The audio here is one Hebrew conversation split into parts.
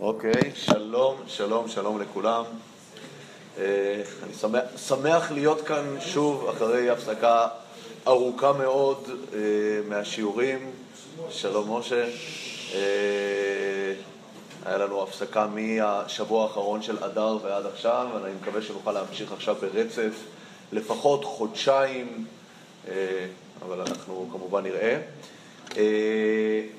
אוקיי, שלום, שלום, שלום לכולם. אה, אני שמח, שמח להיות כאן שוב אחרי הפסקה ארוכה מאוד אה, מהשיעורים. שלום משה. אה, היה לנו הפסקה מהשבוע האחרון של אדר ועד עכשיו, ואני מקווה שנוכל להמשיך עכשיו ברצף לפחות חודשיים, אבל אנחנו כמובן נראה. אה,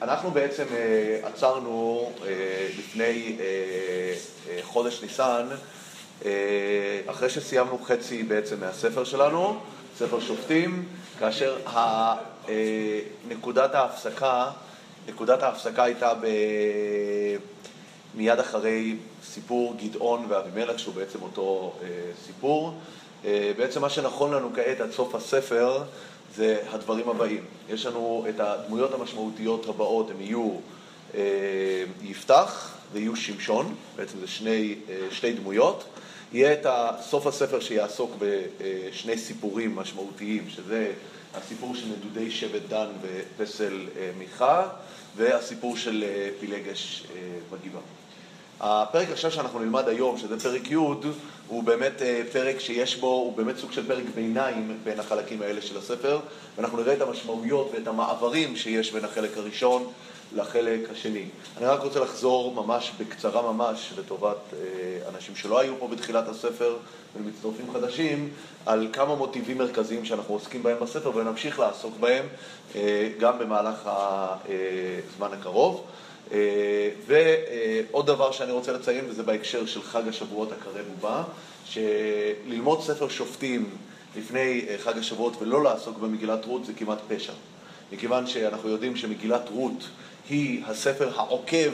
אנחנו בעצם אה, עצרנו אה, לפני חודש ניסן, אחרי שסיימנו חצי בעצם מהספר שלנו, ספר שופטים, כאשר נקודת ההפסקה, נקודת ההפסקה הייתה ב... מיד אחרי סיפור גדעון ואבימלך, שהוא בעצם אותו סיפור. בעצם מה שנכון לנו כעת עד סוף הספר זה הדברים הבאים. יש לנו את הדמויות המשמעותיות הבאות, הן יהיו אה, יפתח ויהיו שמשון, בעצם זה שני, אה, שתי דמויות. יהיה את סוף הספר שיעסוק בשני סיפורים משמעותיים, שזה הסיפור של נדודי שבט דן ופסל אה, מיכה, והסיפור של פילגש בגבעה. הפרק עכשיו שאנחנו נלמד היום, שזה פרק י', הוא באמת אה, פרק שיש בו, הוא באמת סוג של פרק ביניים בין החלקים האלה של הספר, ואנחנו נראה את המשמעויות ואת המעברים שיש בין החלק הראשון לחלק השני. אני רק רוצה לחזור ממש בקצרה ממש, לטובת אה, אנשים שלא היו פה בתחילת הספר ומצטרפים חדשים, על כמה מוטיבים מרכזיים שאנחנו עוסקים בהם בספר ונמשיך לעסוק בהם אה, גם במהלך הזמן הקרוב. אה, ועוד דבר שאני רוצה לציין, וזה בהקשר של חג השבועות הקרב ובא, שללמוד ספר שופטים לפני אה, חג השבועות ולא לעסוק במגילת רות זה כמעט פשע. מכיוון שאנחנו יודעים שמגילת רות היא הספר העוקב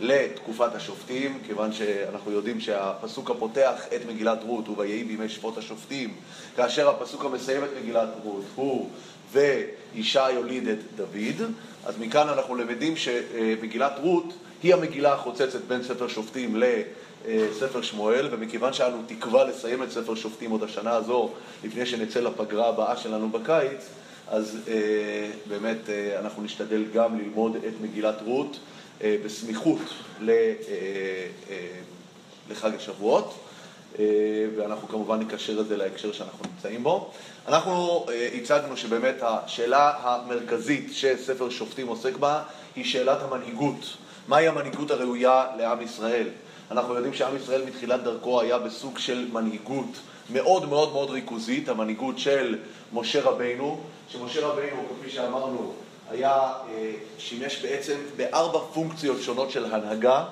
לתקופת השופטים, כיוון שאנחנו יודעים שהפסוק הפותח את מגילת רות הוא ויהי בימי שפוט השופטים, כאשר הפסוק המסיים את מגילת רות הוא וישי יוליד את דוד, אז מכאן אנחנו למדים שמגילת רות היא המגילה החוצצת בין ספר שופטים לספר שמואל, ומכיוון שאנו תקווה לסיים את ספר שופטים עוד השנה הזו, לפני שנצא לפגרה הבאה שלנו בקיץ, אז אה, באמת אה, אנחנו נשתדל גם ללמוד את מגילת רות אה, בסמיכות לחג השבועות. ואנחנו כמובן נקשר את זה להקשר שאנחנו נמצאים בו. אנחנו הצגנו שבאמת השאלה המרכזית שספר שופטים עוסק בה היא שאלת המנהיגות. מהי המנהיגות הראויה לעם ישראל? אנחנו יודעים שעם ישראל מתחילת דרכו היה בסוג של מנהיגות מאוד מאוד מאוד ריכוזית, המנהיגות של משה רבינו, שמשה רבינו, כפי שאמרנו, היה, אה, שימש בעצם בארבע פונקציות שונות של הנהגה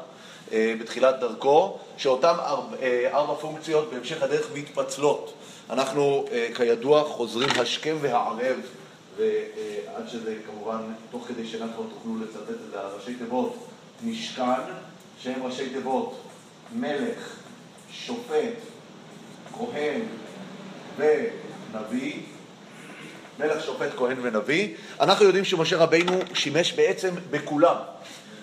אה, בתחילת דרכו, שאותן אה, ארבע פונקציות בהמשך הדרך מתפצלות. אנחנו כידוע חוזרים השכם והערב, ועד שזה כמובן, תוך כדי כבר תוכלו לצטט את זה, ראשי תיבות משכן, שהם ראשי תיבות מלך, שופט, כהן ונביא, מלך, שופט, כהן ונביא. אנחנו יודעים שמשה רבינו שימש בעצם בכולם.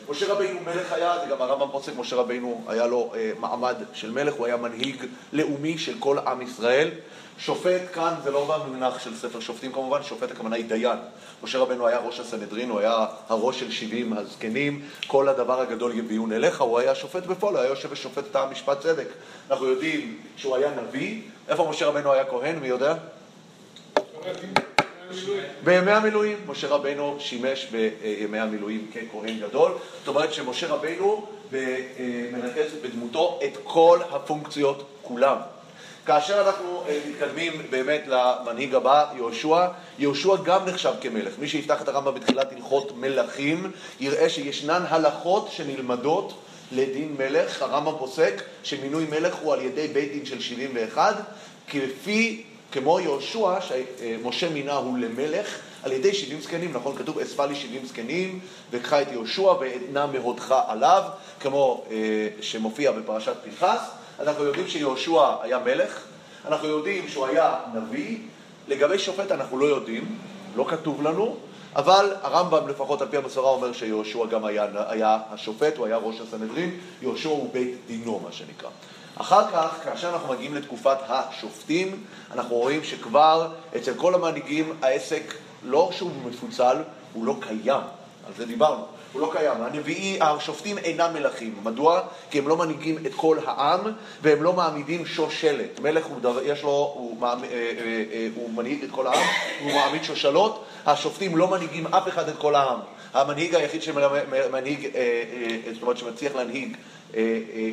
משה רבינו מלך היה, זה גם הרמב"ם פוסק, משה רבינו היה לו אה, מעמד של מלך, הוא היה מנהיג לאומי של כל עם ישראל. שופט כאן זה לא במונח של ספר שופטים כמובן, שופט הכוונה היא דיין. משה רבנו היה ראש הסנהדרין, הוא היה הראש של שבעים הזקנים, כל הדבר הגדול יביאון אליך, הוא היה שופט בפועל, הוא היה יושב ושופט את המשפט צדק. אנחנו יודעים שהוא היה נביא, איפה משה רבנו היה כהן, מי יודע? בימי המילואים, משה רבנו שימש בימי המילואים ככהן גדול, זאת אומרת שמשה רבנו מנקז בדמותו את כל הפונקציות כולם. כאשר אנחנו אה, מתקדמים באמת למנהיג הבא, יהושע, יהושע גם נחשב כמלך. מי שיפתח את הרמב"ם בתחילת הלכות מלכים, יראה שישנן הלכות שנלמדות לדין מלך. הרמב"ם פוסק שמינוי מלך הוא על ידי בית דין של 71, כפי, כמו יהושע, שמשה מינה הוא למלך, על ידי 70 זקנים, נכון? כתוב אספה לי 70 זקנים, וקחה את יהושע ואתנה מהודך עליו, כמו אה, שמופיע בפרשת פנחס. אנחנו יודעים שיהושע היה מלך, אנחנו יודעים שהוא היה נביא, לגבי שופט אנחנו לא יודעים, לא כתוב לנו, אבל הרמב"ם לפחות על פי המסורה אומר שיהושע גם היה, היה השופט, הוא היה ראש הסנהדרין, יהושע הוא בית דינו מה שנקרא. אחר כך, כאשר אנחנו מגיעים לתקופת השופטים, אנחנו רואים שכבר אצל כל המנהיגים העסק לא שהוא מפוצל, הוא לא קיים. על זה דיברנו, הוא לא קיים. הנביאי, השופטים אינם מלכים. מדוע? כי הם לא מנהיגים את כל העם, והם לא מעמידים שושלת. מלך הוא, דבר, יש לו, הוא, הוא, הוא מנהיג את כל העם, הוא מעמיד שושלות. השופטים לא מנהיגים אף אחד את כל העם. המנהיג היחיד שמנהיג, זאת אומרת שמצליח להנהיג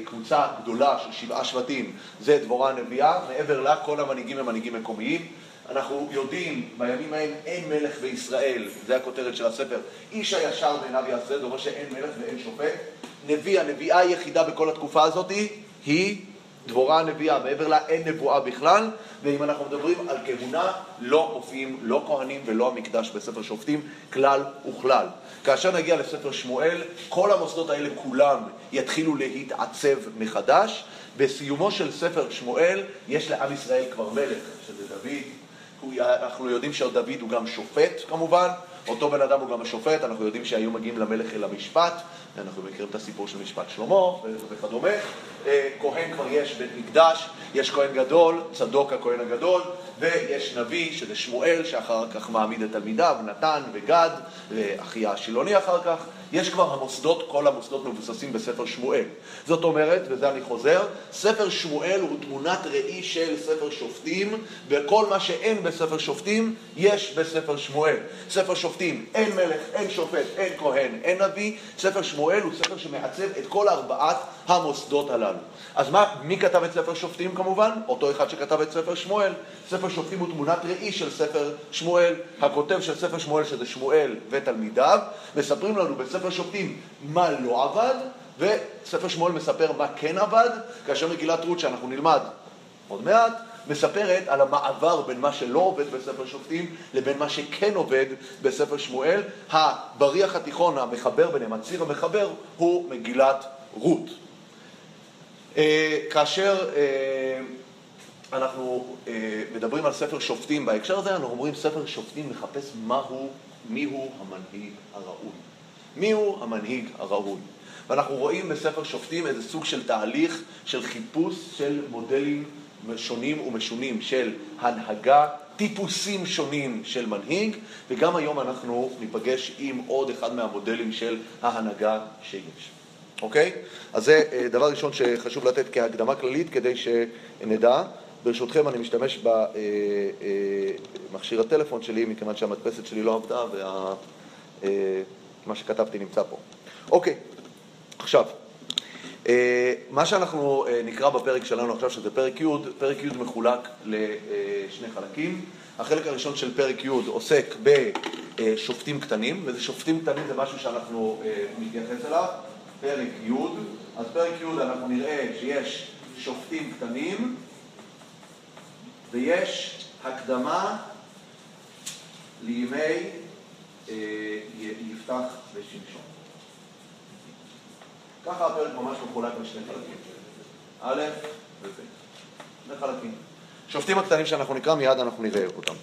קבוצה גדולה של שבעה שבטים זה דבורה הנביאה, מעבר לה כל המנהיגים הם מנהיגים מקומיים. אנחנו יודעים, בימים ההם אין מלך בישראל, זה הכותרת של הספר. איש הישר בעיניו יעשה, זה אומר שאין מלך ואין שופט. נביא, הנביאה היחידה בכל התקופה הזאת היא דבורה הנביאה, מעבר לה אין נבואה בכלל, ואם אנחנו מדברים על כהונה, לא מופיעים לא כהנים ולא המקדש בספר שופטים, כלל וכלל. כאשר נגיע לספר שמואל, כל המוסדות האלה כולם יתחילו להתעצב מחדש. בסיומו של ספר שמואל יש לעם ישראל כבר מלך, שזה דוד. אנחנו יודעים שדוד הוא גם שופט כמובן, אותו בן אדם הוא גם השופט, אנחנו יודעים שהיו מגיעים למלך אל המשפט, אנחנו מכירים את הסיפור של משפט שלמה וכדומה. אה, כהן כבר יש בית מקדש, יש כהן גדול, צדוק הכהן הגדול, ויש נביא, שזה שמואל, שאחר כך מעמיד את תלמידיו, נתן וגד, ואחיה השילוני אחר כך. יש כבר המוסדות, כל המוסדות מבוססים בספר שמואל. זאת אומרת, וזה אני חוזר, ספר שמואל הוא תמונת ראי של ספר שופטים, וכל מה שאין בספר שופטים, יש בספר שמואל. ספר שופטים, אין מלך, אין שופט, אין כהן, אין נביא. ספר שמואל הוא ספר שמעצב את כל ארבעת המוסדות הללו. אז מה, מי כתב את ספר שופטים כמובן? אותו אחד שכתב את ספר שמואל. ספר שופטים הוא תמונת ראי של ספר שמואל. הכותב של ספר שמואל, שזה שמואל ותלמידיו, מספרים לנו בספר שופטים מה לא עבד, וספר שמואל מספר מה כן עבד, כאשר מגילת רות, שאנחנו נלמד עוד מעט, מספרת על המעבר בין מה שלא עובד בספר שופטים לבין מה שכן עובד בספר שמואל. הבריח התיכון המחבר ביניהם, הציר המחבר, הוא מגילת רות. אה, כאשר אה, אנחנו אה, מדברים על ספר שופטים בהקשר הזה, אנחנו אומרים ספר שופטים מחפש מהו, מיהו המנהיג הראוי. מיהו המנהיג הראוי. ואנחנו רואים בספר שופטים איזה סוג של תהליך של חיפוש של מודלים שונים ומשונים של הנהגה, טיפוסים שונים של מנהיג, וגם היום אנחנו ניפגש עם עוד אחד מהמודלים של ההנהגה שיש. אוקיי? אז זה אה, דבר ראשון שחשוב לתת כהקדמה כללית כדי שנדע. ברשותכם אני משתמש במכשיר אה, אה, הטלפון שלי, מכיוון שהמדפסת שלי לא עבדה ומה שכתבתי נמצא פה. אוקיי, עכשיו, מה שאנחנו נקרא בפרק שלנו עכשיו, שזה פרק י', פרק י' מחולק לשני חלקים. החלק הראשון של פרק י' עוסק בשופטים קטנים, וזה שופטים קטנים זה משהו שאנחנו מתייחס אליו. פרק י', אז פרק י' אנחנו נראה שיש שופטים קטנים ויש הקדמה לימי אה, יפתח ושמשון. ככה הפרק ממש מחולק לשני חלקים, א' וב', שני חלקים. שופטים הקטנים שאנחנו נקרא מיד אנחנו נראה אותם.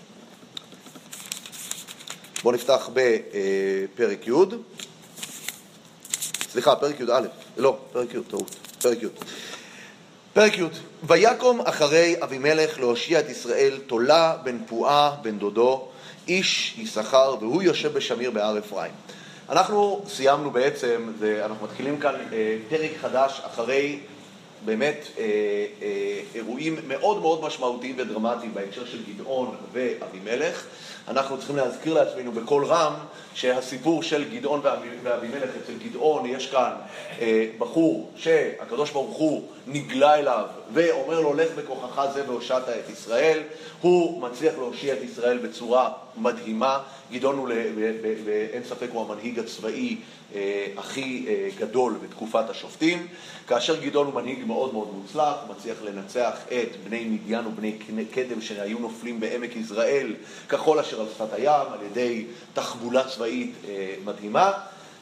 בואו נפתח בפרק י'. סליחה, פרק י"א, לא, פרק י', טעות, פרק י'. פרק י', ויקום אחרי אבימלך להושיע את ישראל תולה בן פועה בן דודו, איש יששכר, והוא יושב בשמיר בהר אפרים. אנחנו סיימנו בעצם, ואנחנו מתחילים כאן אה, פרק חדש אחרי באמת אה, אה, אירועים מאוד מאוד משמעותיים ודרמטיים בהקשר של גדעון ואבימלך. אנחנו צריכים להזכיר לעצמנו בקול רם שהסיפור של גדעון ואבימלך, אצל גדעון יש כאן אה, בחור שהקדוש ברוך הוא נגלה אליו ואומר לו לך בכוחך זה והושעת את ישראל, הוא מצליח להושיע את ישראל בצורה מדהימה, גדעון הוא, ואין ספק, הוא המנהיג הצבאי אה, הכי אה, גדול בתקופת השופטים. כאשר גדעון הוא מנהיג מאוד מאוד מוצלח, הוא מצליח לנצח את בני מדיין ובני קדם שהיו נופלים בעמק יזרעאל כחול אשר על שפת הים על ידי תחבולה צבאית אה, מדהימה.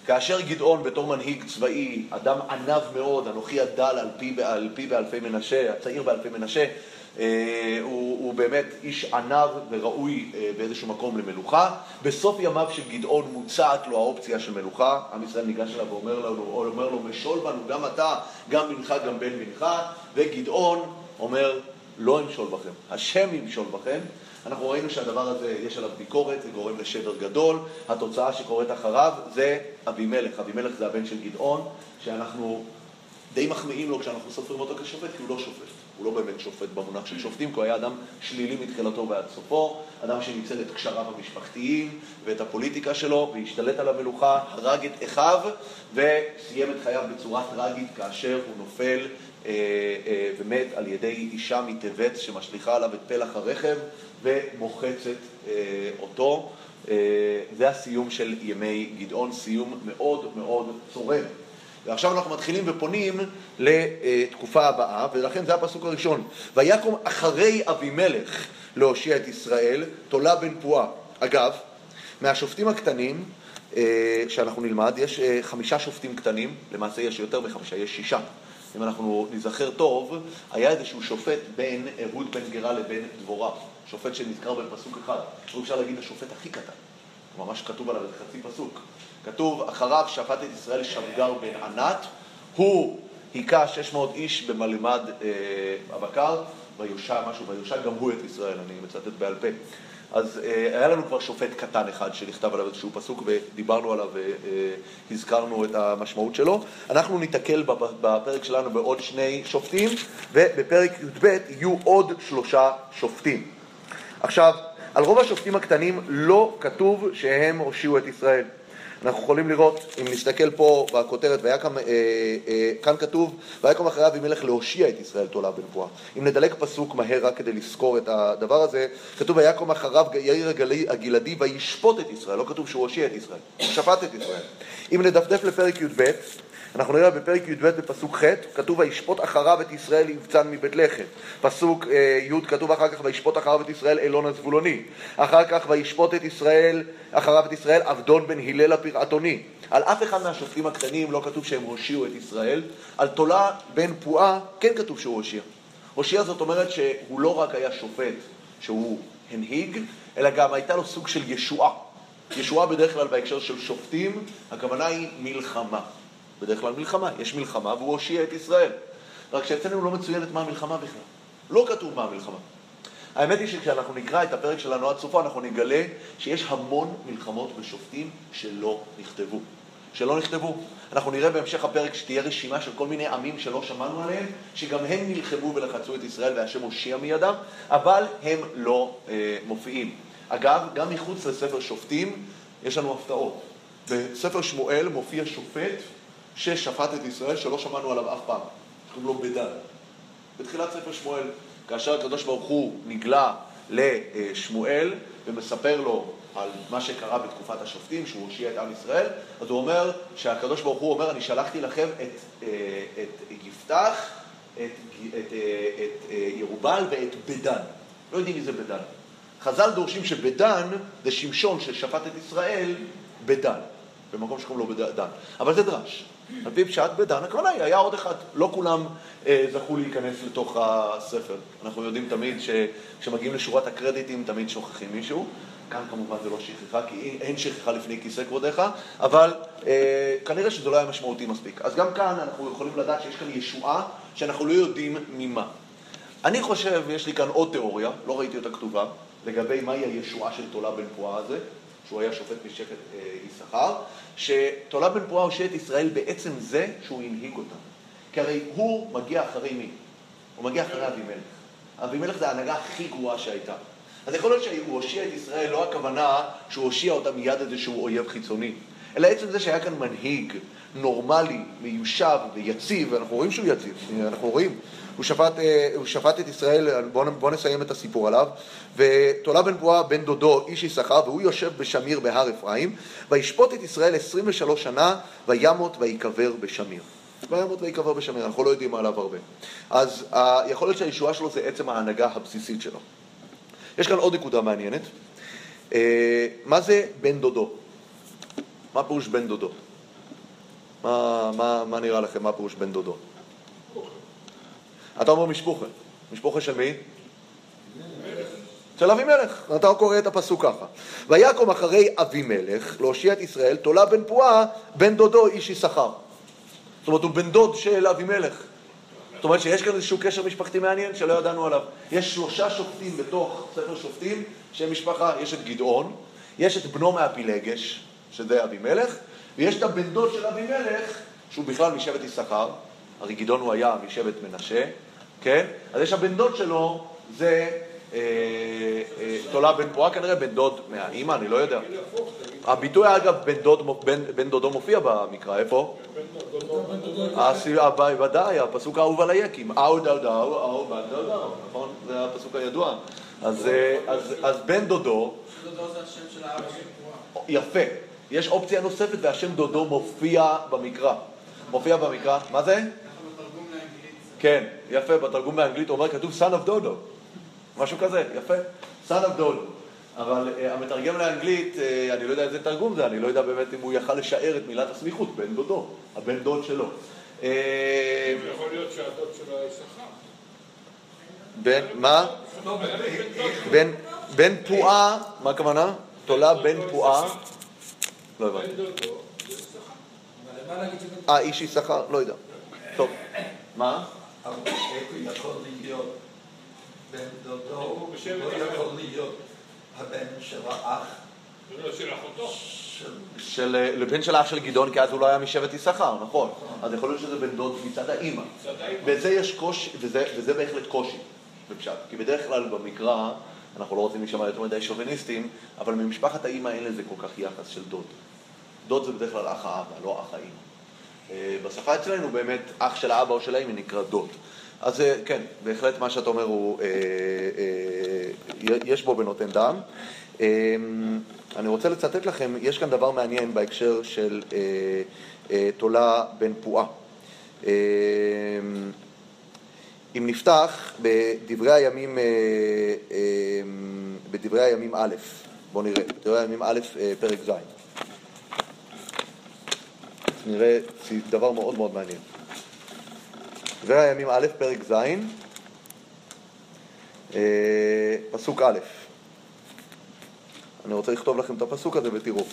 כאשר גדעון בתור מנהיג צבאי, אדם ענב מאוד, אנוכי הדל על פי, על פי באלפי מנשה, הצעיר באלפי מנשה, אה, הוא, הוא באמת איש ענב וראוי אה, באיזשהו מקום למלוכה. בסוף ימיו של גדעון מוצעת לו האופציה של מלוכה. עם ישראל ניגש אליו ואומר לו, אומר לו, משול בנו גם אתה, גם בנך, גם בן בנך. וגדעון אומר, לא אמשול בכם, השם ימשול בכם. אנחנו ראינו שהדבר הזה, יש עליו ביקורת, זה גורם לשבר גדול. התוצאה שקורית אחריו זה אבימלך. אבימלך זה הבן של גדעון, שאנחנו די מחמיאים לו כשאנחנו סופרים אותו כשופט, כי הוא לא שופט. הוא לא באמת שופט במונח של שופטים, כי הוא היה אדם שלילי מתחילתו ועד סופו, אדם שניצל את קשריו המשפחתיים ואת הפוליטיקה שלו, והשתלט על המלוכה, הרג את אחיו, וסיים את חייו בצורה טרגית כאשר הוא נופל ומת על ידי אישה מטבת שמשליכה עליו את פלח הרכב ומוחצת אה, אותו. אה, זה הסיום של ימי גדעון, סיום מאוד מאוד צורם. ועכשיו אנחנו מתחילים ופונים לתקופה הבאה, ולכן זה הפסוק הראשון. ויקום אחרי אבימלך להושיע את ישראל, תולה בן פועה. אגב, מהשופטים הקטנים אה, שאנחנו נלמד, יש אה, חמישה שופטים קטנים, למעשה יש יותר מחמישה, יש שישה. אם אנחנו נזכר טוב, היה איזשהו שופט בין אהוד בן גרה לבין דבורה, שופט שנזכר בפסוק אחד, הוא אפשר להגיד השופט הכי קטן, ממש כתוב עליו חצי פסוק. כתוב, אחריו שפט את ישראל שמגר בן ענת, הוא היכה 600 איש במלמד אה, הבקר, ויושע משהו, ויושע גם הוא את ישראל, אני מצטט בעל פה. אז אה, היה לנו כבר שופט קטן אחד שנכתב עליו איזשהו פסוק ודיברנו עליו והזכרנו את המשמעות שלו. אנחנו ניתקל בפרק שלנו בעוד שני שופטים, ובפרק י"ב יהיו עוד שלושה שופטים. עכשיו, על רוב השופטים הקטנים לא כתוב שהם הושיעו את ישראל. אנחנו יכולים לראות, אם נסתכל פה בכותרת, ויקם, אה, אה, כאן כתוב, ויקום אחרי אבימלך להושיע את ישראל תולה בנבואה. אם נדלק פסוק מהר רק כדי לזכור את הדבר הזה, כתוב ויקום אחריו יאיר הגלעדי וישפוט את ישראל, לא כתוב שהוא הושיע את ישראל, הוא שפט את ישראל. אם נדפדף לפרק י"ב, אנחנו נראה בפרק י"ב בפסוק ח', כתוב וישפוט אחריו את ישראל יבצן מבית לחם. פסוק אה, י' כתוב אחר כך וישפוט אחריו את ישראל אילון הזבולוני. אחר כך וישפוט את ישראל, אחריו את ישראל עבדון בן הלל הפרעתוני. על אף אחד מהשופטים הקטנים לא כתוב שהם הושיעו את ישראל, על תולה בן פועה כן כתוב שהוא הושיע. הושיע זאת אומרת שהוא לא רק היה שופט שהוא הנהיג, אלא גם הייתה לו סוג של ישועה. ישועה בדרך כלל בהקשר של שופטים, הכוונה היא מלחמה. בדרך כלל מלחמה, יש מלחמה והוא הושיע את ישראל. רק שאצלנו לא מצוינת מה המלחמה בכלל. לא כתוב מה המלחמה. האמת היא שכשאנחנו נקרא את הפרק שלנו עד סופו, אנחנו נגלה שיש המון מלחמות ושופטים שלא נכתבו. שלא נכתבו. אנחנו נראה בהמשך הפרק שתהיה רשימה של כל מיני עמים שלא שמענו עליהם, שגם הם נלחמו ולחצו את ישראל והשם הושיע מידם, אבל הם לא אה, מופיעים. אגב, גם מחוץ לספר שופטים יש לנו הפתעות. בספר שמואל מופיע שופט ששפט את ישראל, שלא שמענו עליו אף פעם, שקוראים לו בדן. בתחילת ספר שמואל, כאשר הקדוש ברוך הוא נגלה לשמואל ומספר לו על מה שקרה בתקופת השופטים, שהוא הושיע את עם ישראל, אז הוא אומר שהקדוש ברוך הוא אומר, אני שלחתי לכם את, אה, את יפתח, את, את, את, את ירובל ואת בדן. לא יודעים מי זה בדן. חז"ל דורשים שבדן זה שמשון ששפט את ישראל בדן, במקום שקוראים לו בדן. אבל זה דרש. על פי פשט בדן, הכוונה היא, היה עוד אחד, לא כולם אה, זכו להיכנס לתוך הספר. אנחנו יודעים תמיד שכשמגיעים לשורת הקרדיטים תמיד שוכחים מישהו. כאן כמובן זה לא שכחה, כי אין שכחה לפני כיסא כבודיך, אבל אה, כנראה שזה לא היה משמעותי מספיק. אז גם כאן אנחנו יכולים לדעת שיש כאן ישועה שאנחנו לא יודעים ממה. אני חושב, יש לי כאן עוד תיאוריה, לא ראיתי אותה כתובה, לגבי מהי הישועה של תולה בן פועה הזה. שהוא היה שופט משבט אה, יששכר, שתולה בן פועה הושיע את ישראל בעצם זה שהוא הנהיג אותם. כי הרי הוא מגיע אחרי מי? הוא מגיע אחרי אבימלך. אבימלך זה ההנהגה הכי גרועה שהייתה. אז יכול להיות שהוא הושיע את ישראל, לא הכוונה שהוא הושיע אותם מיד איזשהו אויב חיצוני, אלא עצם זה שהיה כאן מנהיג נורמלי, מיושב ויציב, ואנחנו רואים שהוא יציב, אנחנו רואים הוא שפט, אה, הוא שפט את ישראל, בואו בוא נסיים את הסיפור עליו, ותולה בן פועה בן דודו איש יששכר, והוא יושב בשמיר בהר אפרים, וישפוט את ישראל 23 שנה, וימות ויקבר בשמיר. וימות ויקבר בשמיר, אנחנו לא יודעים עליו הרבה. אז יכול להיות שהישועה שלו זה עצם ההנהגה הבסיסית שלו. יש כאן עוד נקודה מעניינת. אה, מה זה בן דודו? מה פירוש בן דודו? מה, מה, מה נראה לכם? מה פירוש בן דודו? אתה אומר משפוחה. משפוחה של מי? של אבימלך. אתה קורא את הפסוק ככה. ויקום אחרי אבימלך להושיע את ישראל, תולה בן פועה, בן דודו איש יששכר. זאת אומרת, הוא בן דוד של אבימלך. זאת אומרת שיש כאן איזשהו קשר משפחתי מעניין שלא ידענו עליו. יש שלושה שופטים בתוך ספר שופטים שהם משפחה, יש את גדעון, יש את בנו מהפילגש, שזה אבימלך, ויש את הבן דוד של אבימלך, שהוא בכלל משבט יששכר, הרי גדעון הוא היה משבט מנשה, כן? אז יש הבן דוד שלו, זה אה, אה, תולה בן פועה, כנראה בן דוד מהאימא, אני לא יודע. הביטוי, אגב, בן, דוד, בן, בן דודו מופיע במקרא, איפה? ודאי, הפסוק האהוב על היקים. אהו דודו, אהו בן דודו, נכון? זה הפסוק הידוע. אז, אה, אז, בן דודו... זה השם של של יפה. יש אופציה נוספת והשם דודו מופיע במקרא. מופיע במקרא, מה זה? כן, יפה, בתרגום באנגלית אומר, כתוב son of דודו. משהו כזה, יפה. son of דודו. אבל uh, המתרגם לאנגלית, uh, אני לא יודע איזה תרגום זה, אני לא יודע באמת אם הוא יכל לשער את מילת הסמיכות, בן דודו, הבן דוד שלו. אה, יכול להיות שהדוד שלו היה יששכר. בן, מה? בן, בן פועה, מה הכוונה? תולה בן פועה? לא הבנתי. אה, איש יששכר? לא יודע. טוב. מה? יכול להיות בן דודו, לא יכול להיות הבן של האח. של אחותו. של, לבן של אח של גדעון, כי אז הוא לא היה משבט יששכר, נכון. אז יכול להיות שזה בן דוד מצד האימא. וזה יש קושי, וזה, וזה בהחלט קושי בפשט. כי בדרך כלל במקרא, אנחנו לא רוצים להישמע יותר מדי שוביניסטים, אבל ממשפחת האימא אין לזה כל כך יחס של דוד. דוד זה בדרך כלל אח האבא, לא אח האימא. אה, בשפה אצלנו באמת אח של האבא או של האמא נקרא דוד. אז אה, כן, בהחלט מה שאתה אומר הוא, אה, יש בו בנותן דם. אני רוצה לצטט לכם, יש כאן דבר מעניין בהקשר של תולה בן פועה. אם נפתח בדברי הימים, בדברי הימים א', בואו נראה, בדברי הימים א', פרק ז'. נראה דבר מאוד מאוד מעניין. דברי הימים א', פרק ז', אה, פסוק א'. אני רוצה לכתוב לכם את הפסוק הזה ותראו.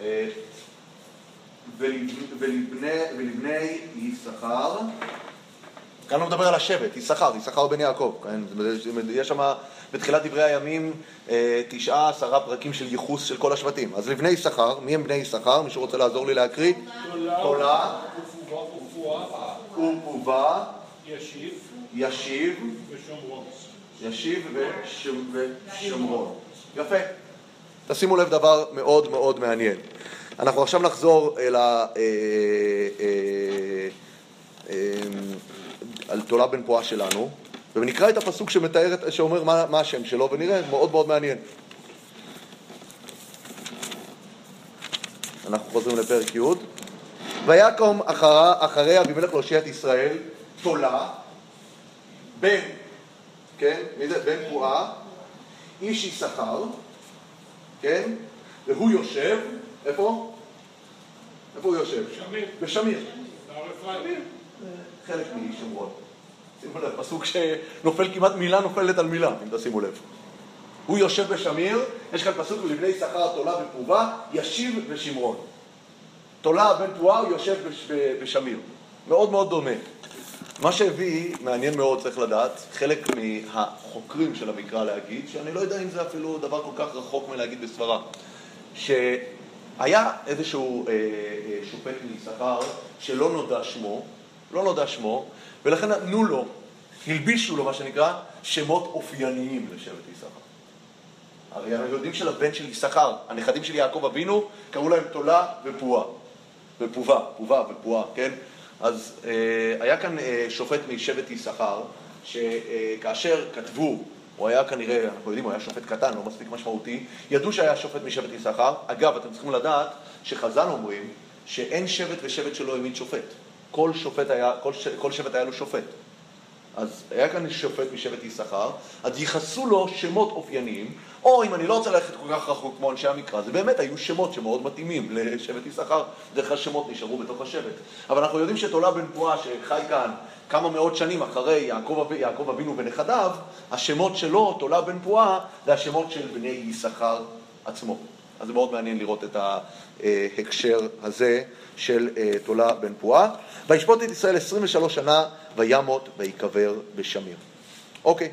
אה, ולבני יששכר, כאן הוא מדבר על השבט, יששכר, יששכר בן יעקב, כן? יש שם בתחילת דברי הימים אה, תשעה, עשרה פרקים של ייחוס של כל השבטים. אז לבני יששכר, מי הם בני יששכר? מישהו רוצה לעזור לי להקריא? תולה, ופובה, ישיב, ישיב ושומרון. יפה. תשימו לב דבר מאוד מאוד מעניין. אנחנו עכשיו נחזור אל ה... אה, אה, על תולה בן פועה שלנו. ונקרא את הפסוק שמתאר, שאומר מה, מה השם שלו, ונראה, מאוד מאוד מעניין. אנחנו חוזרים לפרק י' ויקום אחרי, אחרי אבימלך להושיע את ישראל, תולה, בן, כן, מי זה? בן פועה, איש יששכר, כן, והוא יושב, איפה? איפה הוא יושב? בשמיר. בשמיר. חלק משומרון. שימו לב, פסוק שנופל כמעט מילה נופלת על מילה, אם תשימו לב. הוא יושב בשמיר, יש כאן פסוק לבני יששכר תולה ופרובה, ישיב ושמרון. תולה בן פרועה הוא יושב בשמיר. מאוד מאוד דומה. מה שהביא, מעניין מאוד, צריך לדעת, חלק מהחוקרים של המקרא להגיד, שאני לא יודע אם זה אפילו דבר כל כך רחוק מלהגיד בסברה, שהיה איזשהו אה, אה, שופט מיששכר שלא נודע שמו, לא נודע שמו, ולכן נתנו לו, הלבישו לו מה שנקרא, שמות אופייניים לשבט יששכר. הרי אנחנו יודעים שלבן של יששכר, הנכדים של יעקב אבינו, קראו להם תולה ופועה. ופובה, פובה ופועה, כן? אז אה, היה כאן אה, שופט משבט יששכר, שכאשר כתבו, הוא היה כנראה, אנחנו יודעים, הוא היה שופט קטן, לא מספיק משמעותי, ידעו שהיה שופט משבט יששכר. אגב, אתם צריכים לדעת שחז"ל אומרים שאין שבט ושבט שלא העמיד שופט. כל, שופט היה, כל, ש, כל שבט היה לו שופט. אז היה כאן שופט משבט יששכר, אז ייחסו לו שמות אופייניים, או אם אני לא רוצה ללכת כל כך רחוק כמו אנשי המקרא, זה באמת היו שמות שמאוד מתאימים לשבט יששכר, דרך כלל שמות נשארו בתוך השבט. אבל אנחנו יודעים שתולה בן פועה שחי כאן כמה מאות שנים אחרי יעקב, יעקב אבינו ונכדיו, השמות שלו, תולה בן פועה, זה השמות של בני יששכר עצמו. אז זה מאוד מעניין לראות את ההקשר הזה של תולה בן פועה. וישפוט את ישראל 23 שנה, וימות ויקבר בשמיר. אוקיי,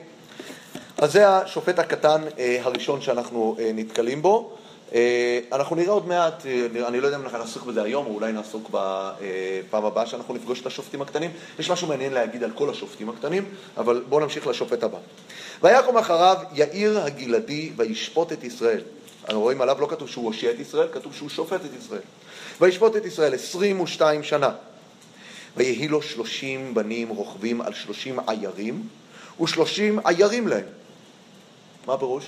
אז זה השופט הקטן הראשון שאנחנו נתקלים בו. אה, אנחנו נראה עוד מעט, אה, אני לא יודע אם אנחנו נעסוק בזה היום, או אולי נעסוק בפעם הבאה שאנחנו נפגוש את השופטים הקטנים. יש משהו מעניין להגיד על כל השופטים הקטנים, אבל בואו נמשיך לשופט הבא. ויקום אחריו יאיר הגלעדי וישפוט את ישראל. אנחנו רואים עליו לא כתוב שהוא הושיע את ישראל, כתוב שהוא שופט את ישראל. וישפוט את ישראל עשרים ושתיים שנה. ויהי לו שלושים בנים רוכבים על שלושים עיירים, ושלושים עיירים להם. מה הפירוש?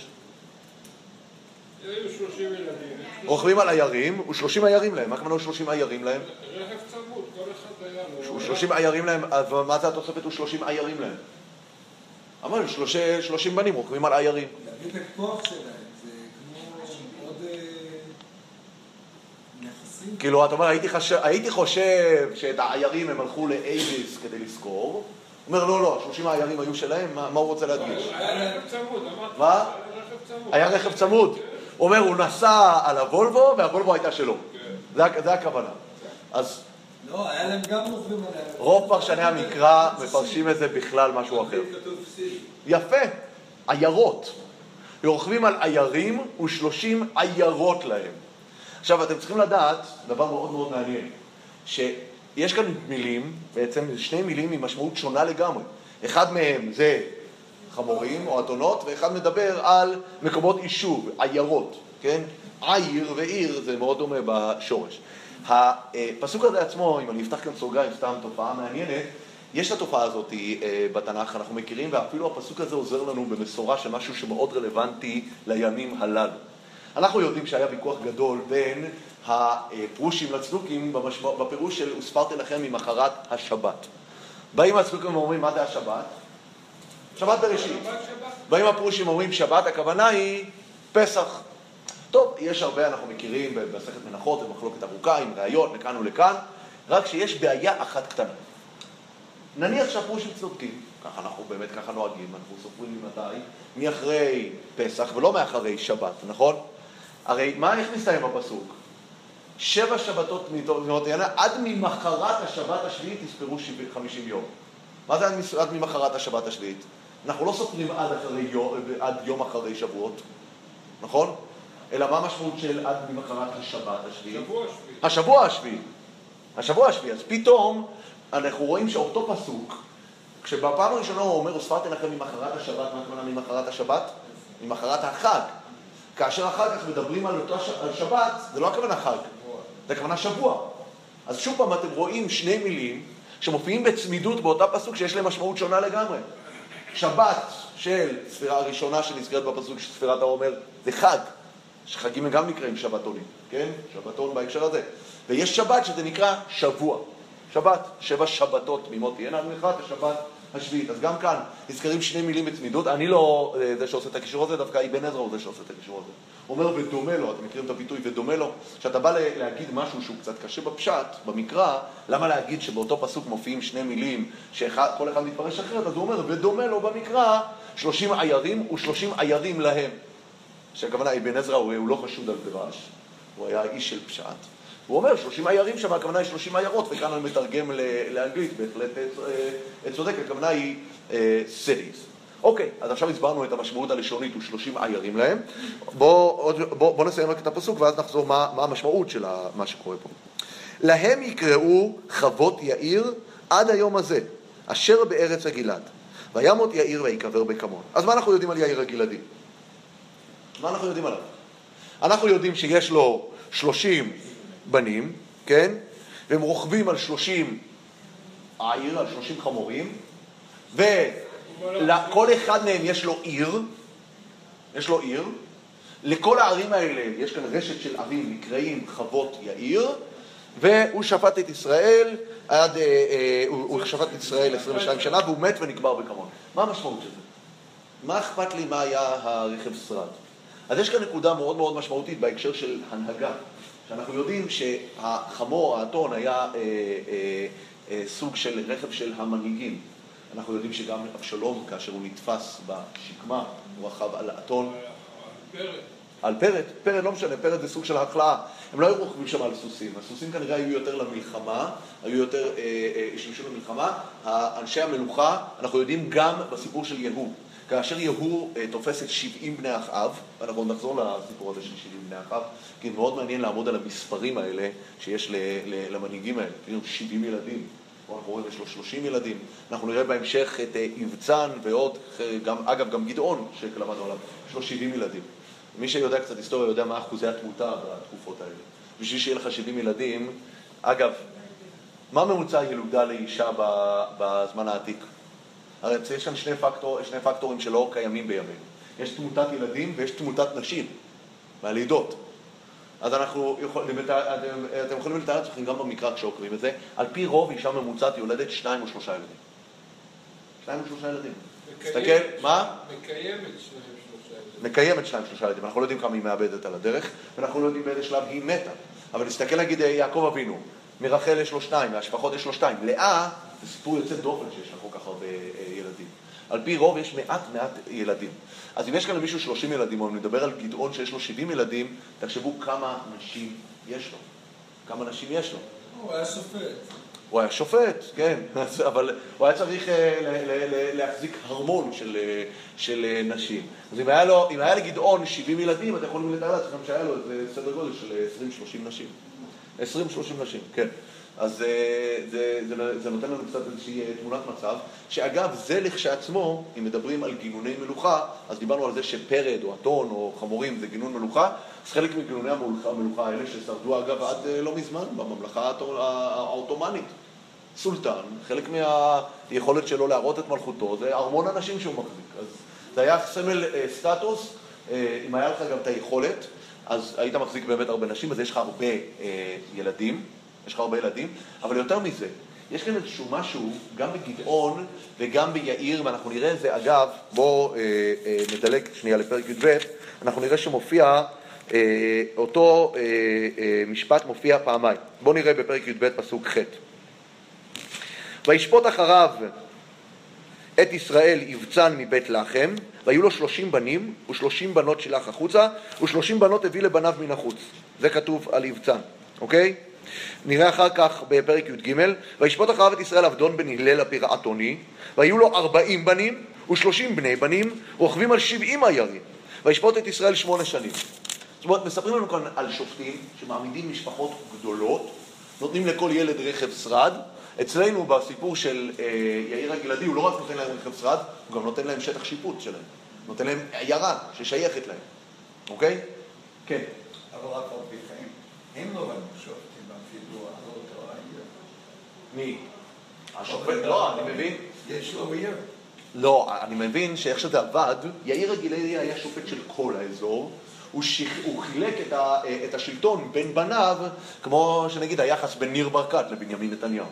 רוכבים על עיירים, ושלושים עיירים להם. מה הכוונה שלושים עיירים להם? רכב צמוד, כל אחד היה לו. שלושים עיירים להם, אז מה זה התוספת ושלושים עיירים להם? אמרנו, שלושים בנים רוכבים על עיירים. להביא את הכוח שלהם, זה כמו עוד אה, נכסים. כאילו, אתה אומר, הייתי חושב שאת העיירים הם הלכו לאייביס כדי לשכור. הוא אומר, לא, לא, שלושים העיירים היו שלהם, מה הוא רוצה להדגיש? היה רכב צמוד, אמרתי. מה? היה רכב צמוד. הוא אומר, הוא נסע על הוולבו, והוולבו הייתה שלו. זה, זה הכוונה. אז... לא, היה להם גם רוכבים עליה. רוב פרשני המקרא מפרשים את זה בכלל משהו אחר. יפה, עיירות. רוכבים על עיירים ושלושים עיירות להם. עכשיו, אתם צריכים לדעת, דבר מאוד מאוד מעניין, שיש כאן מילים, בעצם שני מילים עם משמעות שונה לגמרי. אחד מהם זה חמורים או אתונות, ואחד מדבר על מקומות יישוב, עיירות, כן? עיר ועיר זה מאוד דומה בשורש. הפסוק הזה עצמו, אם אני אפתח כאן סוגריים, סתם תופעה מעניינת, יש את התופעה הזאת אה, בתנ"ך, אנחנו מכירים, ואפילו הפסוק הזה עוזר לנו במסורה של משהו שמאוד רלוונטי לימים הללו. אנחנו יודעים שהיה ויכוח גדול בין הפרושים לצדוקים בפירוש של וספרתי לכם ממחרת השבת. באים הצדוקים ואומרים, מה זה השבת? שבת בראשית. באים הפרושים אומרים שבת, הכוונה היא פסח. טוב, יש הרבה, אנחנו מכירים במסכת מנחות, זו מחלוקת ארוכה עם ראיות לכאן ולכאן, רק שיש בעיה אחת קטנה. נניח שהפרושים צודקים, ככה אנחנו באמת ככה נוהגים, אנחנו סופרים ממתי? מאחרי פסח ולא מאחרי שבת, נכון? הרי מה, איך מסתיים הפסוק? שבע שבתות מתורנות ינה, עד ממחרת השבת השביעית תספרו 50 יום. מה זה עד ממחרת השבת השביעית? אנחנו לא סופרים עד, אחרי יום, עד יום אחרי שבועות, נכון? אלא מה המשמעות של עד ממחרת השבת השביעי. השבוע השביעי. השבוע השביעי. אז פתאום אנחנו רואים שאותו פסוק, כשבפעם הראשונה הוא אומר, וספרתי לכם ממחרת השבת, מה הכוונה ממחרת השבת? ממחרת החג. כאשר אחר כך מדברים על אותו שבת, זה לא הכוונה חג, זה הכוונה שבוע. אז שוב פעם אתם רואים שני מילים שמופיעים בצמידות באותה פסוק שיש להם משמעות שונה לגמרי. שבת של ספירה הראשונה שנזכרת בפסוק של ספירת העומר זה חג, שחגים גם נקראים שבתונים, כן? שבתון בהקשר הזה. ויש שבת שזה נקרא שבוע. שבת, שבע שבתות תמימות תהיינה עד מלכת השבת השביעית. אז גם כאן נזכרים שני מילים בצמידות. אני לא אה, זה שעושה את הקישור הזה, דווקא אבן עזרא הוא זה שעושה את הקישור הזה. אומר ודומה לו, אתם מכירים את הביטוי ודומה לו? כשאתה בא להגיד משהו שהוא קצת קשה בפשט, במקרא, למה להגיד שבאותו פסוק מופיעים שני מילים שכל אחד מתפרש אחרת? אז הוא אומר ודומה לו במקרא שלושים עיירים ושלושים עיירים להם. שהכוונה אבן עזרא הוא, לא חשוד על דרש, הוא היה איש של פשט. הוא אומר, שלושים עיירים שם, הכוונה היא שלושים עיירות, וכאן אני מתרגם לאנגלית, בהחלט אה, אה, צודק, הכוונה היא אה, cities. אוקיי, אז עכשיו הסברנו את המשמעות הלשונית ושלושים עיירים להם. בואו בוא, בוא נסיים רק את הפסוק ואז נחזור מה, מה המשמעות של מה שקורה פה. להם יקראו חוות יאיר עד היום הזה, אשר בארץ הגלעד. וימות יאיר ויקבר בקמון. אז מה אנחנו יודעים על יאיר הגלעדי? מה אנחנו יודעים עליו? אנחנו יודעים שיש לו שלושים בנים, כן? והם רוכבים על שלושים עיר, על שלושים חמורים, ולכל אחד מהם יש לו עיר, יש לו עיר, לכל הערים האלה יש כאן רשת של ערים נקראים חוות יאיר, והוא שפט את ישראל עד, אה, אה, הוא, שפט את ישראל 22 שנה והוא מת ונקבר בכמון. מה המשמעות של זה? מה אכפת לי מה היה הרכב שרד? אז יש כאן נקודה מאוד מאוד משמעותית בהקשר של הנהגה. שאנחנו יודעים שהחמור, האתון, היה אה, אה, אה, סוג של רכב של המנהיגים. אנחנו יודעים שגם אבשלום, כאשר הוא נתפס בשקמה, הוא רכב על האתון. על פרד, פרד לא משנה, פרד זה סוג של החלאה. הם לא היו רוכבים שם על סוסים, הסוסים כנראה היו יותר למלחמה, היו יותר, אה, אה, השתמשו למלחמה. אנשי המלוכה, אנחנו יודעים גם בסיפור של יהוא. כאשר יהוא אה, תופס את 70 בני אחאב, ואנחנו נחזור לסיפור הזה של 70 בני אחאב, כי מאוד מעניין לעמוד על המספרים האלה שיש ל, ל, למנהיגים האלה. 70 ילדים, אנחנו רואים יש לו 30 ילדים. אנחנו נראה בהמשך את יבצן ועוד, גם, אגב, גם גדעון שלמדנו עליו, יש לו 70 ילדים. מי שיודע קצת היסטוריה יודע מה אחוזי התמותה בתקופות האלה. בשביל שיהיה לך 70 ילדים, אגב, מה ממוצע הילודה לאישה בזמן העתיק? הרי יש כאן שני, פקטור, שני פקטורים שלא קיימים בימינו. יש תמותת ילדים ויש תמותת נשים, מהלידות. אז אנחנו יכולים, אתם, יכולים לתאר לעצמכם גם במקרא כשעוקרים את זה, על פי רוב אישה ממוצעת יולדת שניים או שלושה ילדים. שניים או שלושה ילדים. תסתכל, מה? מקיימת שניים מקיימת שניים שלושה ילדים, אנחנו לא יודעים כמה היא מאבדת על הדרך, ואנחנו לא יודעים באיזה שלב היא מתה. אבל נסתכל נגיד יעקב אבינו, מרחל יש לו שניים, מהשפחות יש לו שתיים. לאה, זה סיפור יוצא דופן שיש לה כל כך הרבה אה, ילדים. על פי רוב יש מעט מעט ילדים. אז אם יש כאן למישהו 30 ילדים, או אם נדבר על גדעון שיש לו 70 ילדים, תחשבו כמה נשים יש לו. כמה נשים יש לו. הוא היה שופט. הוא היה שופט, כן, אבל הוא היה צריך אה, להחזיק הרמון של, אה, של אה, נשים. אז אם היה, לו, אם היה לגדעון 70 ילדים, אתם יכולים לתאר לעצמכם שהיה לו סדר גודל של 20-30 נשים. 20-30 נשים, כן. אז זה, זה, זה, זה נותן לנו קצת איזושהי תמונת מצב, שאגב, זה לכשעצמו, אם מדברים על גינוני מלוכה, אז דיברנו על זה שפרד או אתון או חמורים זה גינון מלוכה, אז חלק מגינוני המלוכה האלה ששרדו אגב עד לא מזמן בממלכה העות'מאנית. סולטן, חלק מהיכולת שלו להראות את מלכותו זה ארמון אנשים שהוא מחזיק. אז זה היה סמל אה, סטטוס, אה, אם היה לך גם את היכולת, אז היית מחזיק באמת הרבה נשים, אז יש לך הרבה אה, ילדים, יש לך הרבה ילדים, אבל יותר מזה, יש כאן איזשהו משהו, גם בגדעון וגם ביאיר, ואנחנו נראה את זה, אגב, בואו אה, אה, נדלג שנייה לפרק י"ב, אנחנו נראה שמופיע, אה, אותו אה, אה, משפט מופיע פעמיים. בואו נראה בפרק י"ב פסוק ח'. וישפוט אחריו את ישראל יבצן מבית לחם, והיו לו שלושים בנים, ושלושים בנות שלח החוצה, ושלושים בנות הביא לבניו מן החוץ. זה כתוב על יבצן, אוקיי? נראה אחר כך בפרק י"ג, וישפוט אחריו את ישראל עבדון בן הלל הפירעתוני, והיו לו ארבעים בנים, ושלושים בני בנים, רוכבים על שבעים עיירים, וישפוט את ישראל שמונה שנים. זאת אומרת, מספרים לנו כאן על שופטים שמעמידים משפחות גדולות, נותנים לכל ילד רכב שרד, אצלנו בסיפור של אה, יאיר הגלעדי, הוא לא רק נותן להם רכב שרד, הוא גם נותן להם שטח שיפוט שלהם. נותן להם עיירה ששייכת להם, אוקיי? כן. אבל רק פי חיים, הם לא היו שופטים בפיגוע, לא אותו העיר. מי? השופט, לא, אני מבין. יש לו עיר. לא, אני מבין שאיך שזה עבד, יאיר הגלעדי היה שופט של כל האזור. הוא, שיח, הוא חילק את, ה, את השלטון בין בניו, כמו שנגיד היחס בין ניר ברקת לבנימין נתניהו.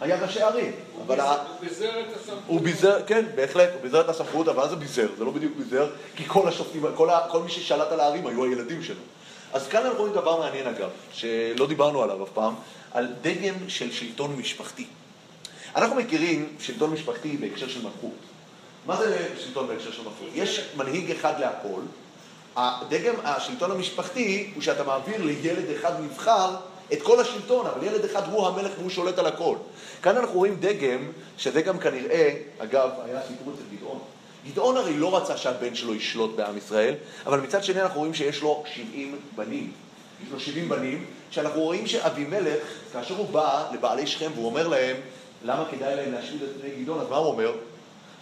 היה ראשי ערים. אבל הוא ביזר את הסמכות. הוא ביזר, כן, בהחלט, הוא ביזר את הסמכות, אבל זה ביזר? זה לא בדיוק ביזר, כי כל השופטים, כל, ה, כל מי ששלט על הערים היו הילדים שלו. אז כאן אנחנו רואים דבר מעניין אגב, שלא דיברנו עליו אף פעם, על דגם של שלטון משפחתי. אנחנו מכירים שלטון משפחתי בהקשר של מלכות. מה זה שלטון בהקשר של מלכות? יש מנהיג אחד להכל, הדגם, השלטון המשפחתי הוא שאתה מעביר לילד אחד נבחר את כל השלטון, אבל ילד אחד הוא המלך והוא שולט על הכל. כאן אנחנו רואים דגם, שזה גם כנראה, אגב, היה סיפור אצל גדעון. גדעון הרי לא רצה שהבן שלו ישלוט בעם ישראל, אבל מצד שני אנחנו רואים שיש לו 70 בנים. יש לו 70 בנים, שאנחנו רואים שאבימלך, כאשר הוא בא לבעלי שכם והוא אומר להם, למה כדאי להם להשמיד את בני גדעון, אז מה הוא אומר?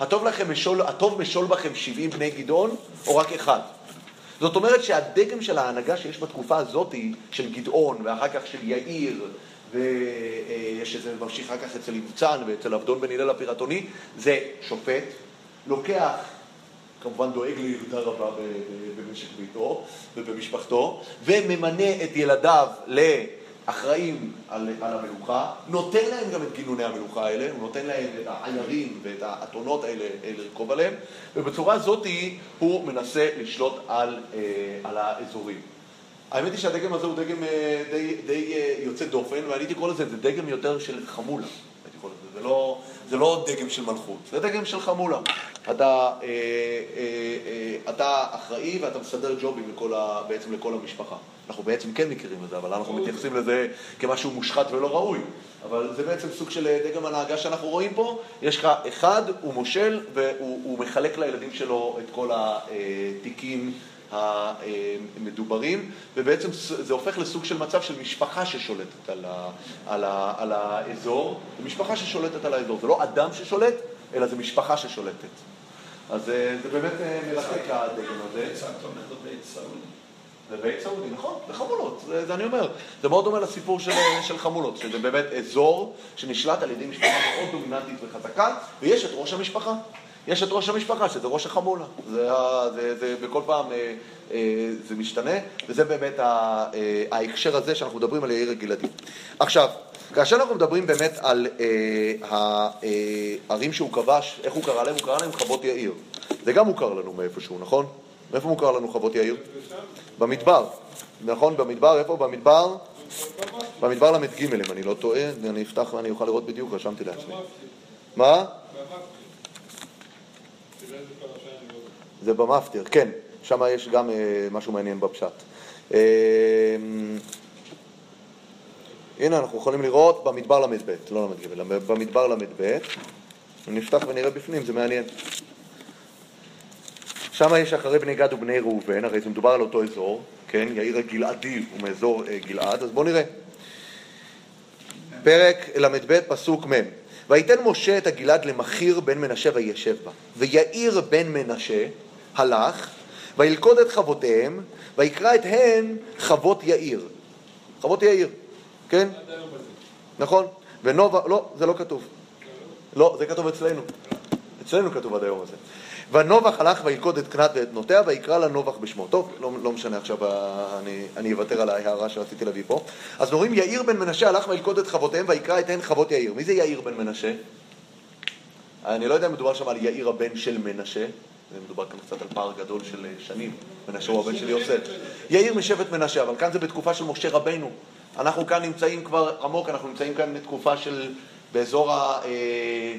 הטוב, לכם משול, הטוב משול בכם 70 בני גדעון, או רק אחד? זאת אומרת שהדגם של ההנהגה שיש בתקופה הזאת, של גדעון, ואחר כך של יאיר, ויש איזה ממשיך אחר כך אצל יבצן ואצל עבדון בן הלל הפירטוני, זה שופט, לוקח, כמובן דואג לילדה רבה במשק ביתו ובמשפחתו, וממנה את ילדיו ל... אחראים על, על המלוכה, נותן להם גם את גינוני המלוכה האלה, הוא נותן להם את העיירים ואת האתונות האלה לרכוב עליהם, ובצורה הזאת הוא מנסה לשלוט על, אה, על האזורים. האמת היא שהדגם הזה הוא דגם אה, די, די אה, יוצא דופן, ואני הייתי קורא לזה, זה דגם יותר של חמולה, זה לא, זה לא דגם של מלכות, זה דגם של חמולה. אתה, אה, אה, אה, אתה אחראי ואתה מסדר ג'ובים לכל ה, בעצם לכל המשפחה. אנחנו בעצם כן מכירים את זה, אבל אנחנו מתייחסים לזה כמשהו מושחת ולא ראוי. אבל זה בעצם סוג של אה, דגם הנהגה שאנחנו רואים פה. יש לך אחד, הוא מושל, והוא מחלק לילדים שלו את כל התיקים. המדוברים, ובעצם זה הופך לסוג של מצב של משפחה ששולטת על, ה, על, ה, על האזור, זה משפחה ששולטת על האזור, זה לא אדם ששולט, אלא זה משפחה ששולטת. אז אה, זה באמת אה, מרתק הדגם הזה. אומר לבית סעודי. לבית סעודי, נכון, לחמולות, זה, זה אני אומר. זה מאוד דומה לסיפור של, של חמולות, שזה באמת אזור שנשלט על ידי משפחה מאוד דומיננטית וחזקה, ויש את ראש המשפחה. יש את ראש המשפחה, שזה ראש החמולה. זה, זה, זה בכל פעם אה, אה, זה משתנה, וזה באמת אה, ההקשר הזה שאנחנו מדברים על יאיר הגלעדי. עכשיו, כאשר אנחנו מדברים באמת על הערים שהוא כבש, איך הוא קרא להם? הוא קרא להם חוות יאיר. זה גם מוכר לנו מאיפשהו, נכון? מאיפה מוכר לנו חוות יאיר? במדבר. נכון? במדבר, איפה? במדבר? במדבר ל"ג, אם אני לא טועה, אני אפתח ואני אוכל לראות בדיוק, רשמתי לעצמי. מה? זה במפטיר, כן, שם יש גם אה, משהו מעניין בפשט. אה, הנה אנחנו יכולים לראות במדבר ל"ב, לא ל"ג, במדבר ל"ב, נפתח ונראה בפנים, זה מעניין. שם יש אחרי בני גד ובני ראובן, הרי זה מדובר על אותו אזור, כן, יאיר הגלעדי הוא מאזור אה, גלעד, אז בואו נראה. פרק ל"ב, פסוק מ' ויתן משה את הגלעד למכיר בן מנשה וישב בה. ויאיר בן מנשה הלך, וילכוד את חבותיהם, ויקרא את הן חבות יאיר. חבות יאיר, כן? נכון. ונובה, לא, זה לא כתוב. לא, זה כתוב אצלנו. אצלנו כתוב עד היום הזה. ונובח הלך וילכוד את קנת ואת בנותיה ויקרא לה נובח בשמו. טוב, לא, לא משנה עכשיו, אני, אני אוותר על ההערה שרציתי להביא פה. אז אומרים יאיר בן מנשה הלך וילכוד את חבותיהם ויקרא את הן חבות יאיר. מי זה יאיר בן מנשה? אני לא יודע אם מדובר שם על יאיר הבן של מנשה, מדובר כאן קצת על פער גדול של שנים, מנשה הוא הבן של יוסף. יאיר משבט מנשה, אבל כאן זה בתקופה של משה רבנו. אנחנו כאן נמצאים כבר עמוק, אנחנו נמצאים כאן בתקופה של, באזור ה... אה,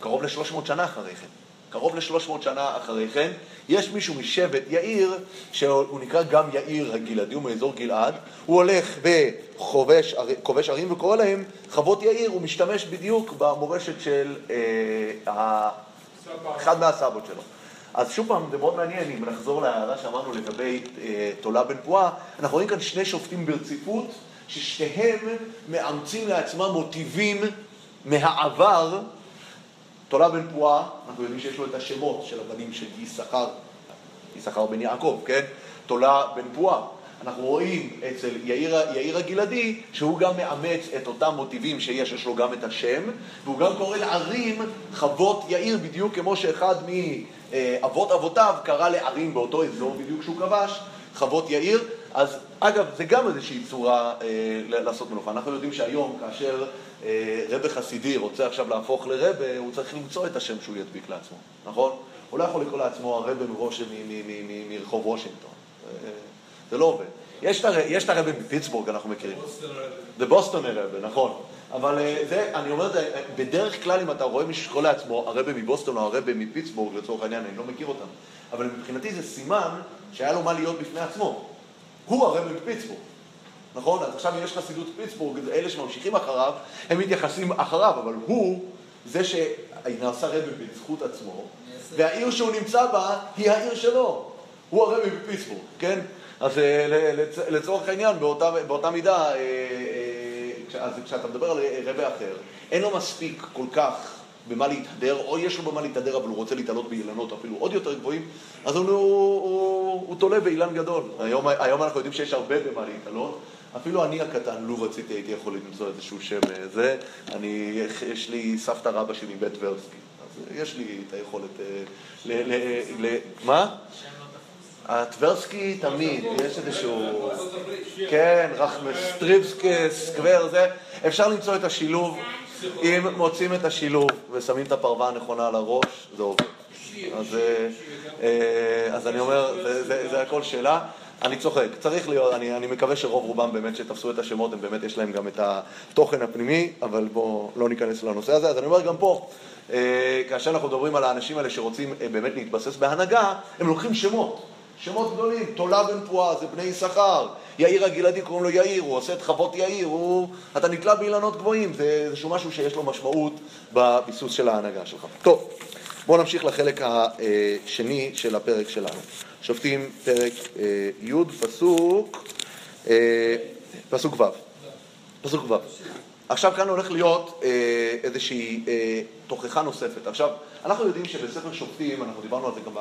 קרוב ל-300 שנה אחרי כן. קרוב ל-300 שנה אחרי כן, יש מישהו משבט יאיר, שהוא נקרא גם יאיר הגלעדי, הוא מאזור גלעד, הוא הולך וכובש ערים וקורא להם חוות יאיר, הוא משתמש בדיוק במורשת של אה, אחד מהסבות שלו. אז שוב פעם, זה מאוד מעניין, אם נחזור להערה שאמרנו לגבי אה, תולה בן פועה, אנחנו רואים כאן שני שופטים ברציפות, ששתיהם מאמצים לעצמם מוטיבים מהעבר תולה בן פועה, אנחנו יודעים שיש לו את השמות של הבנים של יששכר, יששכר בן יעקב, כן? תולה בן פועה. אנחנו רואים אצל יאיר, יאיר הגלעדי שהוא גם מאמץ את אותם מוטיבים שיש, יש לו גם את השם, והוא גם קורא לערים חוות יאיר, בדיוק כמו שאחד מאבות אבותיו קרא לערים באותו אזור בדיוק שהוא כבש, חוות יאיר. אז אגב, זה גם איזושהי צורה אה, לעשות מנוחה. אנחנו יודעים שהיום, כאשר אה, רבה חסידי רוצה עכשיו להפוך לרבה, הוא צריך למצוא את השם שהוא ידביק לעצמו, נכון? הוא לא יכול לקרוא לעצמו הרבה מראש מרחוב וושינגטון. אה, זה לא עובד. יש את הרבה מפיטסבורג, אנחנו מכירים. זה בוסטון הרבה, נכון. אבל אה, זה, אני אומר, בדרך כלל אם אתה רואה מישהו שקורא לעצמו הרבה מבוסטון או הרבה מפיטסבורג, לצורך העניין, אני לא מכיר אותם, אבל מבחינתי זה סימן שהיה לו מה להיות בפני עצמו. הוא הרבה מפיטסבורג. נכון? אז עכשיו אם יש חסידות פיטסבורג, אלה שממשיכים אחריו, הם מתייחסים אחריו, אבל הוא זה שנעשה רבי בזכות עצמו, והעיר שהוא נמצא בה היא העיר שלו. הוא הרבי בפיטסבורג, כן? אז אה, לצורך העניין, באותה, באותה מידה, אה, אה, אז כשאתה מדבר על רבי אחר, אין לו מספיק כל כך במה להתהדר, או יש לו במה להתהדר, אבל הוא רוצה להתעלות באילנות אפילו עוד יותר גבוהים, אז הוא, הוא, הוא, הוא תולה באילן גדול. היום, היום אנחנו יודעים שיש הרבה במה להתעלות. אפילו אני הקטן, לו רציתי, הייתי יכול למצוא איזשהו שם זה. אני, יש לי סבתא רבא שלי מבית ורסקי, אז יש לי את היכולת ל... ל, ל, ל מה? הטברסקי תמיד, יש איזשהו... כן, רחמסטריבסקי, סקוור, זה. אפשר למצוא את השילוב. אם מוצאים את השילוב ושמים את הפרווה הנכונה על הראש, זה עובד. אז, אז אני אומר, זה, זה, זה הכל שאלה. אני צוחק, צריך להיות, אני, אני מקווה שרוב רובם באמת שתפסו את השמות, הם באמת יש להם גם את התוכן הפנימי, אבל בואו לא ניכנס לנושא הזה. אז אני אומר גם פה, אה, כאשר אנחנו מדברים על האנשים האלה שרוצים אה, באמת להתבסס בהנהגה, הם לוקחים שמות, שמות גדולים, תולה בן פועה זה בני יששכר, יאיר הגלעדי קוראים לו יאיר, הוא עושה את חוות יאיר, הוא... אתה נתלה באילנות גבוהים, זה איזשהו משהו שיש לו משמעות בביסוס של ההנהגה שלך. טוב, בואו נמשיך לחלק השני של הפרק שלנו. שופטים פרק אה, י', פסוק, אה, פסוק ו'. פסוק ו'. עכשיו כאן הולך להיות אה, איזושהי תוכחה נוספת. עכשיו, אנחנו יודעים שבספר שופטים, אנחנו דיברנו על זה גם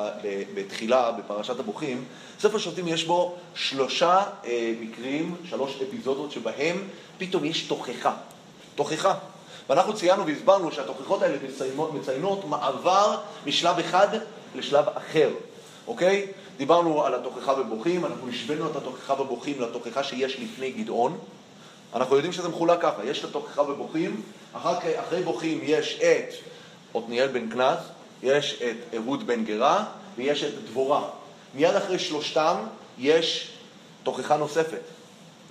בתחילה, בפרשת הבוכים, ספר שופטים יש בו שלושה אה, מקרים, שלוש אפיזודות שבהם פתאום יש תוכחה. תוכחה. ואנחנו ציינו והסברנו שהתוכחות האלה מציינות, מציינות מעבר משלב אחד לשלב אחר, אוקיי? דיברנו על התוכחה בבוכים, אנחנו השווינו את התוכחה בבוכים לתוכחה שיש לפני גדעון. אנחנו יודעים שזה מחולק ככה, יש את התוכחה בבוכים, אחר כך, אחרי בוכים יש את עתניאל בן כנז, יש את אהוד בן גרה ויש את דבורה. מיד אחרי שלושתם יש תוכחה נוספת.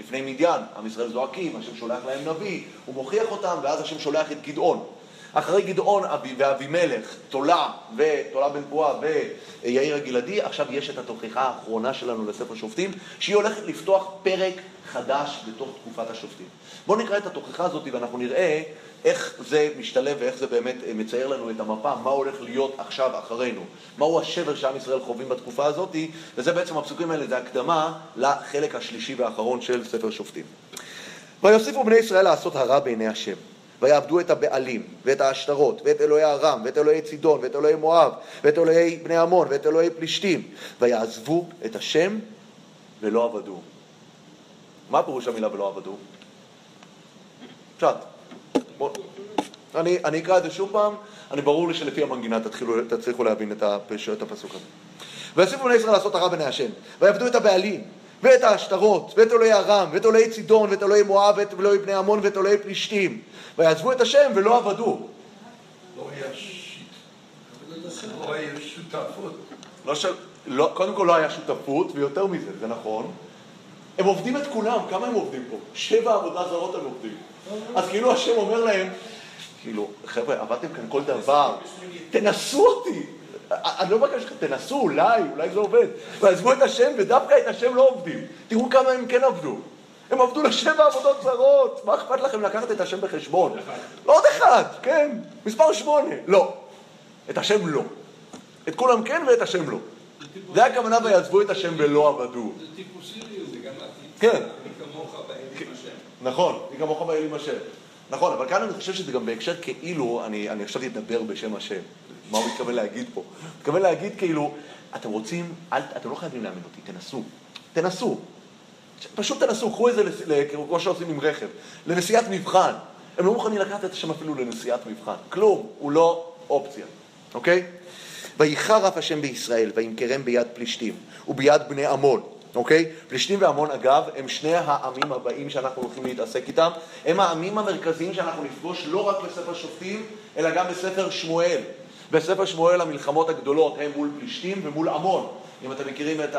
לפני מדיין, עם ישראל זועקים, השם שולח להם נביא, הוא מוכיח אותם, ואז השם שולח את גדעון. אחרי גדעון אבי, ואבימלך, תולה ותולה בן פועה ויאיר הגלעדי, עכשיו יש את התוכחה האחרונה שלנו לספר שופטים, שהיא הולכת לפתוח פרק חדש בתוך תקופת השופטים. בואו נקרא את התוכחה הזאת ואנחנו נראה איך זה משתלב ואיך זה באמת אה, מצייר לנו את המפה, מה הולך להיות עכשיו אחרינו, מהו השבר שעם ישראל חווים בתקופה הזאת, וזה בעצם הפסוקים האלה, זה הקדמה לחלק השלישי והאחרון של ספר שופטים. ויוסיפו בני ישראל לעשות הרע בעיני השם. ויעבדו את הבעלים, ואת העשתרות, ואת אלוהי ארם, ואת אלוהי צידון, ואת אלוהי מואב, ואת אלוהי בני עמון, ואת אלוהי פלישתים, ויעזבו את השם ולא עבדו. מה פירוש המילה ולא עבדו? פשט. בוא, אני, אני אקרא את זה שוב פעם, אני ברור לי שלפי המנגינה תתחילו, תצליחו להבין את, הפש, את הפסוק הזה. ויוסיפו בני ישראל לעשות הרע בעיני השם, ויעבדו את הבעלים, ואת העשתרות, ואת אלוהי ארם, ואת אלוהי צידון, ואת אלוהי מואב, ואת אלוהי בני עמון, ואת אלוהי פלישתים, ויעזבו את השם ולא עבדו. לא היה שיט. לא היה שותפות. לא. לא, קודם כל לא היה שותפות, ויותר מזה, זה נכון. הם עובדים את כולם, כמה הם עובדים פה? שבע עבודה זרות הם עובדים. אז כאילו השם אומר להם, כאילו, חבר'ה, עבדתם כאן כל דבר, תנסו אותי. אני לא מבקש לכם, תנסו, אולי, אולי זה עובד. ועזבו את השם, ודווקא את השם לא עובדים. תראו כמה הם כן עבדו. הם עבדו לשבע עבודות זרות. מה אכפת לכם לקחת את השם בחשבון? עוד אחד, כן. מספר שמונה. לא. את השם לא. את כולם כן ואת השם לא. זה הכוונה ויעזבו את השם ולא עבדו. זה גם כן. מי כמוך באלים השם. נכון, מי כמוך באלים השם. נכון, אבל כאן אני חושב שזה גם בהקשר כאילו, אני, אני עכשיו אדבר בשם השם. מה הוא מתכוון להגיד פה? הוא מתכוון להגיד כאילו, אתם רוצים, אל, אתם לא חייבים לאמן אותי, תנסו. תנסו. פשוט תנסו, קחו את זה, כמו שעושים עם רכב, לנסיעת מבחן. הם לא מוכנים לקחת את השם אפילו לנסיעת מבחן. כלום, הוא לא אופציה, אוקיי? ויחר אף השם בישראל, וימכרם ביד פלישתים, וביד בני עמון, אוקיי? פלישתים ועמון, אגב, הם שני העמים הבאים שאנחנו הולכים להתעסק איתם. הם העמים המרכזיים שאנחנו נפגוש לא רק בספר שופטים, אלא גם בספר שמואל. בספר שמואל המלחמות הגדולות הן מול פלישתים ומול עמון. אם אתם מכירים את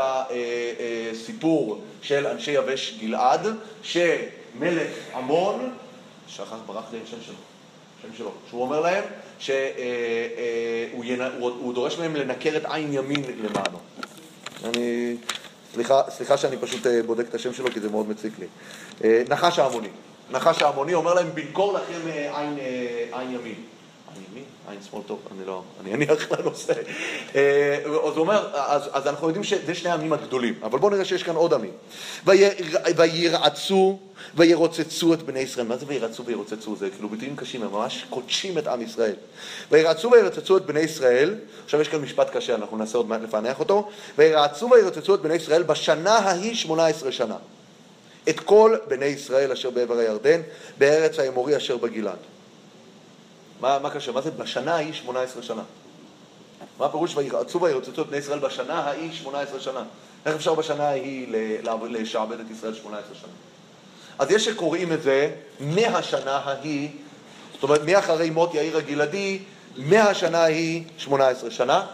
הסיפור של אנשי יבש גלעד, שמלך עמון, שכח, ברח לי השם שלו, השם שלו, שהוא אומר להם שהוא דורש מהם לנקר את עין ימין למענו. אני, סליחה, סליחה שאני פשוט אה, בודק את השם שלו כי זה מאוד מציק לי. אה, נחש העמוני. נחש העמוני אומר להם, בנקור לכם אה, עין, עין ימין. ימין? עין שמאל טוב, אני לא, אני אניח לנושא. אה, אז הוא אומר, אז, אז אנחנו יודעים שזה שני העמים הגדולים, אבל בואו נראה שיש כאן עוד עמים. ויר- וירעצו וירוצצו את בני ישראל. מה זה וירעצו וירוצצו? זה כאילו ביטויים קשים, הם ממש קודשים את עם ישראל. וירעצו וירוצצו את בני ישראל, עכשיו יש כאן משפט קשה, אנחנו ננסה עוד מעט לפענח אותו. וירעצו וירוצצו את בני ישראל בשנה ההיא 18 שנה. את כל בני ישראל אשר בעבר הירדן, בארץ האמורי אשר בגלעד. מה, מה קשה? מה זה בשנה ההיא 18 שנה? מה הפירוש וירעצו וירוצצו את בני ישראל בשנה ההיא 18 שנה? איך אפשר בשנה ההיא לשעבד את ישראל 18 שנה? אז יש שקוראים את זה מהשנה ההיא, זאת אומרת מאחרי מות יאיר הגלעדי, מהשנה ההיא 18 שנה.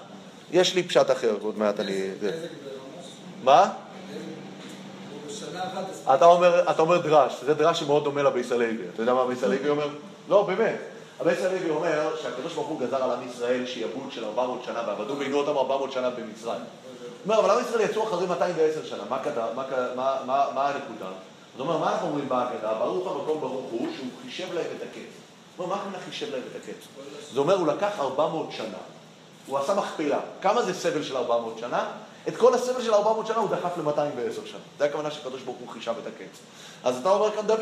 יש לי פשט אחר, עוד מעט אני... מה? אתה אומר, אתה אומר דרש, זה דרש שמאוד דומה לבייס הלוי. אתה יודע מה הבייס הלוי אומר? לא, באמת. הבייס הלוי אומר שהקדוש ברוך הוא גזר על עם ישראל שיעבוד של 400 שנה, ועבדו ועינו אותם 400 שנה במצרים. הוא אומר, אבל עם ישראל יצאו אחרי 210 שנה, מה, מה, מה, מה, מה הנקודה? אז הוא אומר, מה אנחנו אומרים בהגדה? ברוך המקום ברוך הוא, שהוא חישב להם את הקץ. הוא אומר, מה הכוונה חישב להם את הקץ? זה אומר, הוא לקח 400 שנה, הוא עשה מכפלה. כמה זה סבל של 400 שנה? את כל הסבל של 400 שנה הוא דחף ל-210 שנה. זה הכוונה שהקדוש ברוך הוא חישב את הקץ. אז אתה אומר כאן דוד,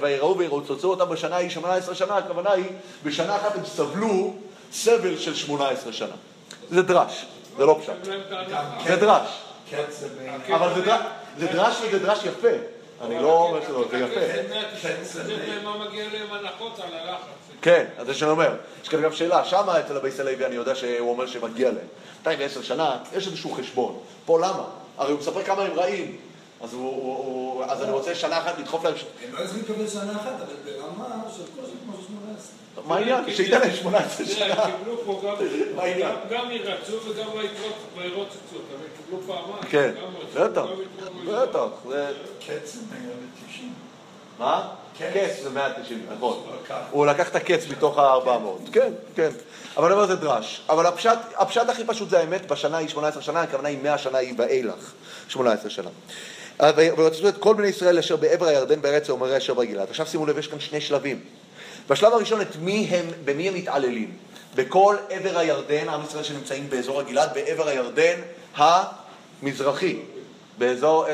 ויראו וירוצצו אותם בשנה ההיא 18 שנה, הכוונה היא, בשנה אחת הם סבלו סבל של 18 שנה. זה דרש, זה לא פשט. ההנחה. זה דרש. אבל זה דרש- זה דרש וזה דרש יפה. אני לא אומר שלא, זה יפה. זה להם מה מגיע להם הנחות על הלחץ. כן, אז זה שאני אומר. יש כאן גם שאלה, שמה אצל הבייס הלוי אני יודע שהוא אומר שמגיע להם. 210 שנה, יש איזשהו חשבון. פה למה? הרי הוא מספר כמה הם רעים. אז, הוא, הוא, הוא, אז אני רוצה שנה אחת לדחוף להם... הם לא יצאו לקבל שנה אחת, אבל ברמה של קושי כמו של 18. מה העניין? שייתן להם 18 תראה, שנה. קיבלו פה גם? גם- ירצו וגם לא ירוצצו, אתה מבין? קיבלו פעמיים. כן, בטח, בטח. זה- קץ זה 190. מה? קץ. זה 190, נכון. הוא לקח. הוא לקח את הקץ מתוך ה-400. כן, כן. אבל אני אומר זה דרש. אבל הפשט, הפשט הכי פשוט זה האמת, בשנה היא 18 שנה, הכוונה היא 100 שנה היא ואילך. 18 שנה. אה, וירצו את כל בני ישראל אשר בעבר הירדן בארץ האומרי אשר בגלעד. עכשיו שימו לב, יש כאן שני שלבים. בשלב הראשון, את מי הם, במי הם מתעללים? בכל עבר הירדן, עם ישראל שנמצאים באזור הגלעד, בעבר הירדן המזרחי. באזור.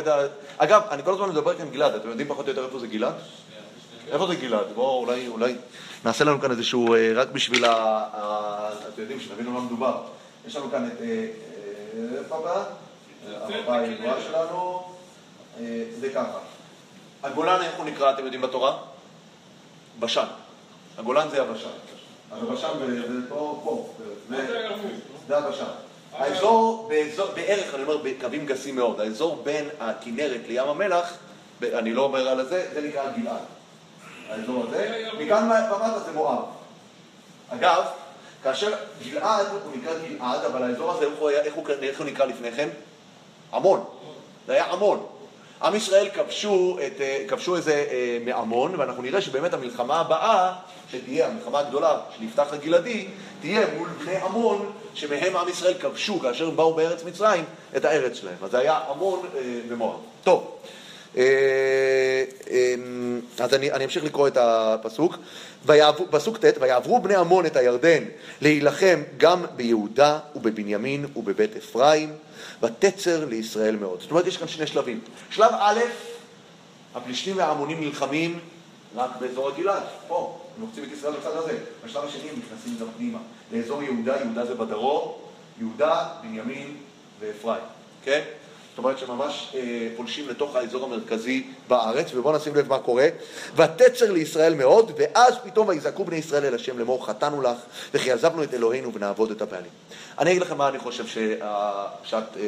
אגב, אני כל הזמן מדבר כאן גלעד, אתם יודעים פחות או יותר איפה זה גלעד? איפה זה גלעד? בואו אולי, אולי נעשה לנו כאן איזשהו, אה, רק בשביל ה... אתם יודעים, על מה מדובר. יש לנו כאן את... אה, אה, איפה הבא? המפה הידועה שלנו. זה ככה. הגולן, איך הוא נקרא, אתם יודעים בתורה? בשן. הגולן זה הבשן. הבשן זה פה, פה. זה הבשן. האזור, באזור, בערך, אני אומר בקווים גסים מאוד, האזור בין הכנרת לים המלח, אני לא אומר על זה, זה נקרא גלעד. האזור הזה, מכאן ומטה זה מואב. אגב, כאשר גלעד, הוא נקרא גלעד, אבל האזור הזה, איך הוא, איך הוא, איך הוא נקרא לפני כן? עמון. זה היה עמון. עם ישראל כבשו, את, אה, כבשו איזה אה, מעמון, ואנחנו נראה שבאמת המלחמה הבאה, שתהיה המלחמה הגדולה של יפתח הגלעדי, תהיה מול בני עמון, שמהם עם ישראל כבשו, כאשר הם באו בארץ מצרים, את הארץ שלהם. אז זה היה עמון אה, ומואב. טוב. אה, אה, אז אני, אני אמשיך לקרוא את הפסוק. פסוק ט', ויעברו בני עמון את הירדן להילחם גם ביהודה ובבנימין ובבית אפרים, ותצר לישראל מאוד. זאת אומרת, יש כאן שני שלבים. שלב א', הפלישתים והעמונים נלחמים רק באזור הגלעד, פה, הם לוחצים את ישראל בצד הזה. בשלב השני הם נכנסים גם פנימה, לאזור יהודה, יהודה זה בדרום, יהודה, בנימין ואפרים, כן? זאת אומרת שממש אה, פולשים לתוך האזור המרכזי בארץ, ובואו נשים לב מה קורה. ותצר לישראל מאוד, ואז פתאום ויזעקו בני ישראל אל השם לאמור חטאנו לך, וכי עזבנו את אלוהינו ונעבוד את הבעלים. אני אגיד לכם מה אני חושב שהפשט אה,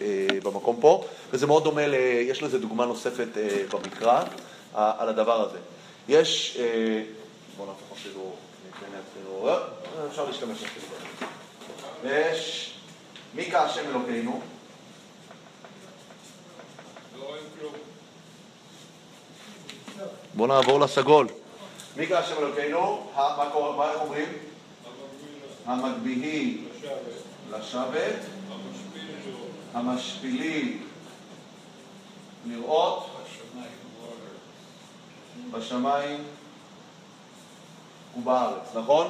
אה, במקום פה, וזה מאוד דומה, ל... יש לזה דוגמה נוספת אה, במקרא אה, על הדבר הזה. יש, אה, בואו נהפוך אפילו, אה, אפשר להשתמש בזה. יש, מי כהשם אלוקינו? בואו נעבור לסגול. מי כהשם אלוקינו? ה- מה קורה- אומרים? המגביהי לשבת, לשבת, המשפיל לראות. המשפילי לראות בשמיים ובארץ, נכון?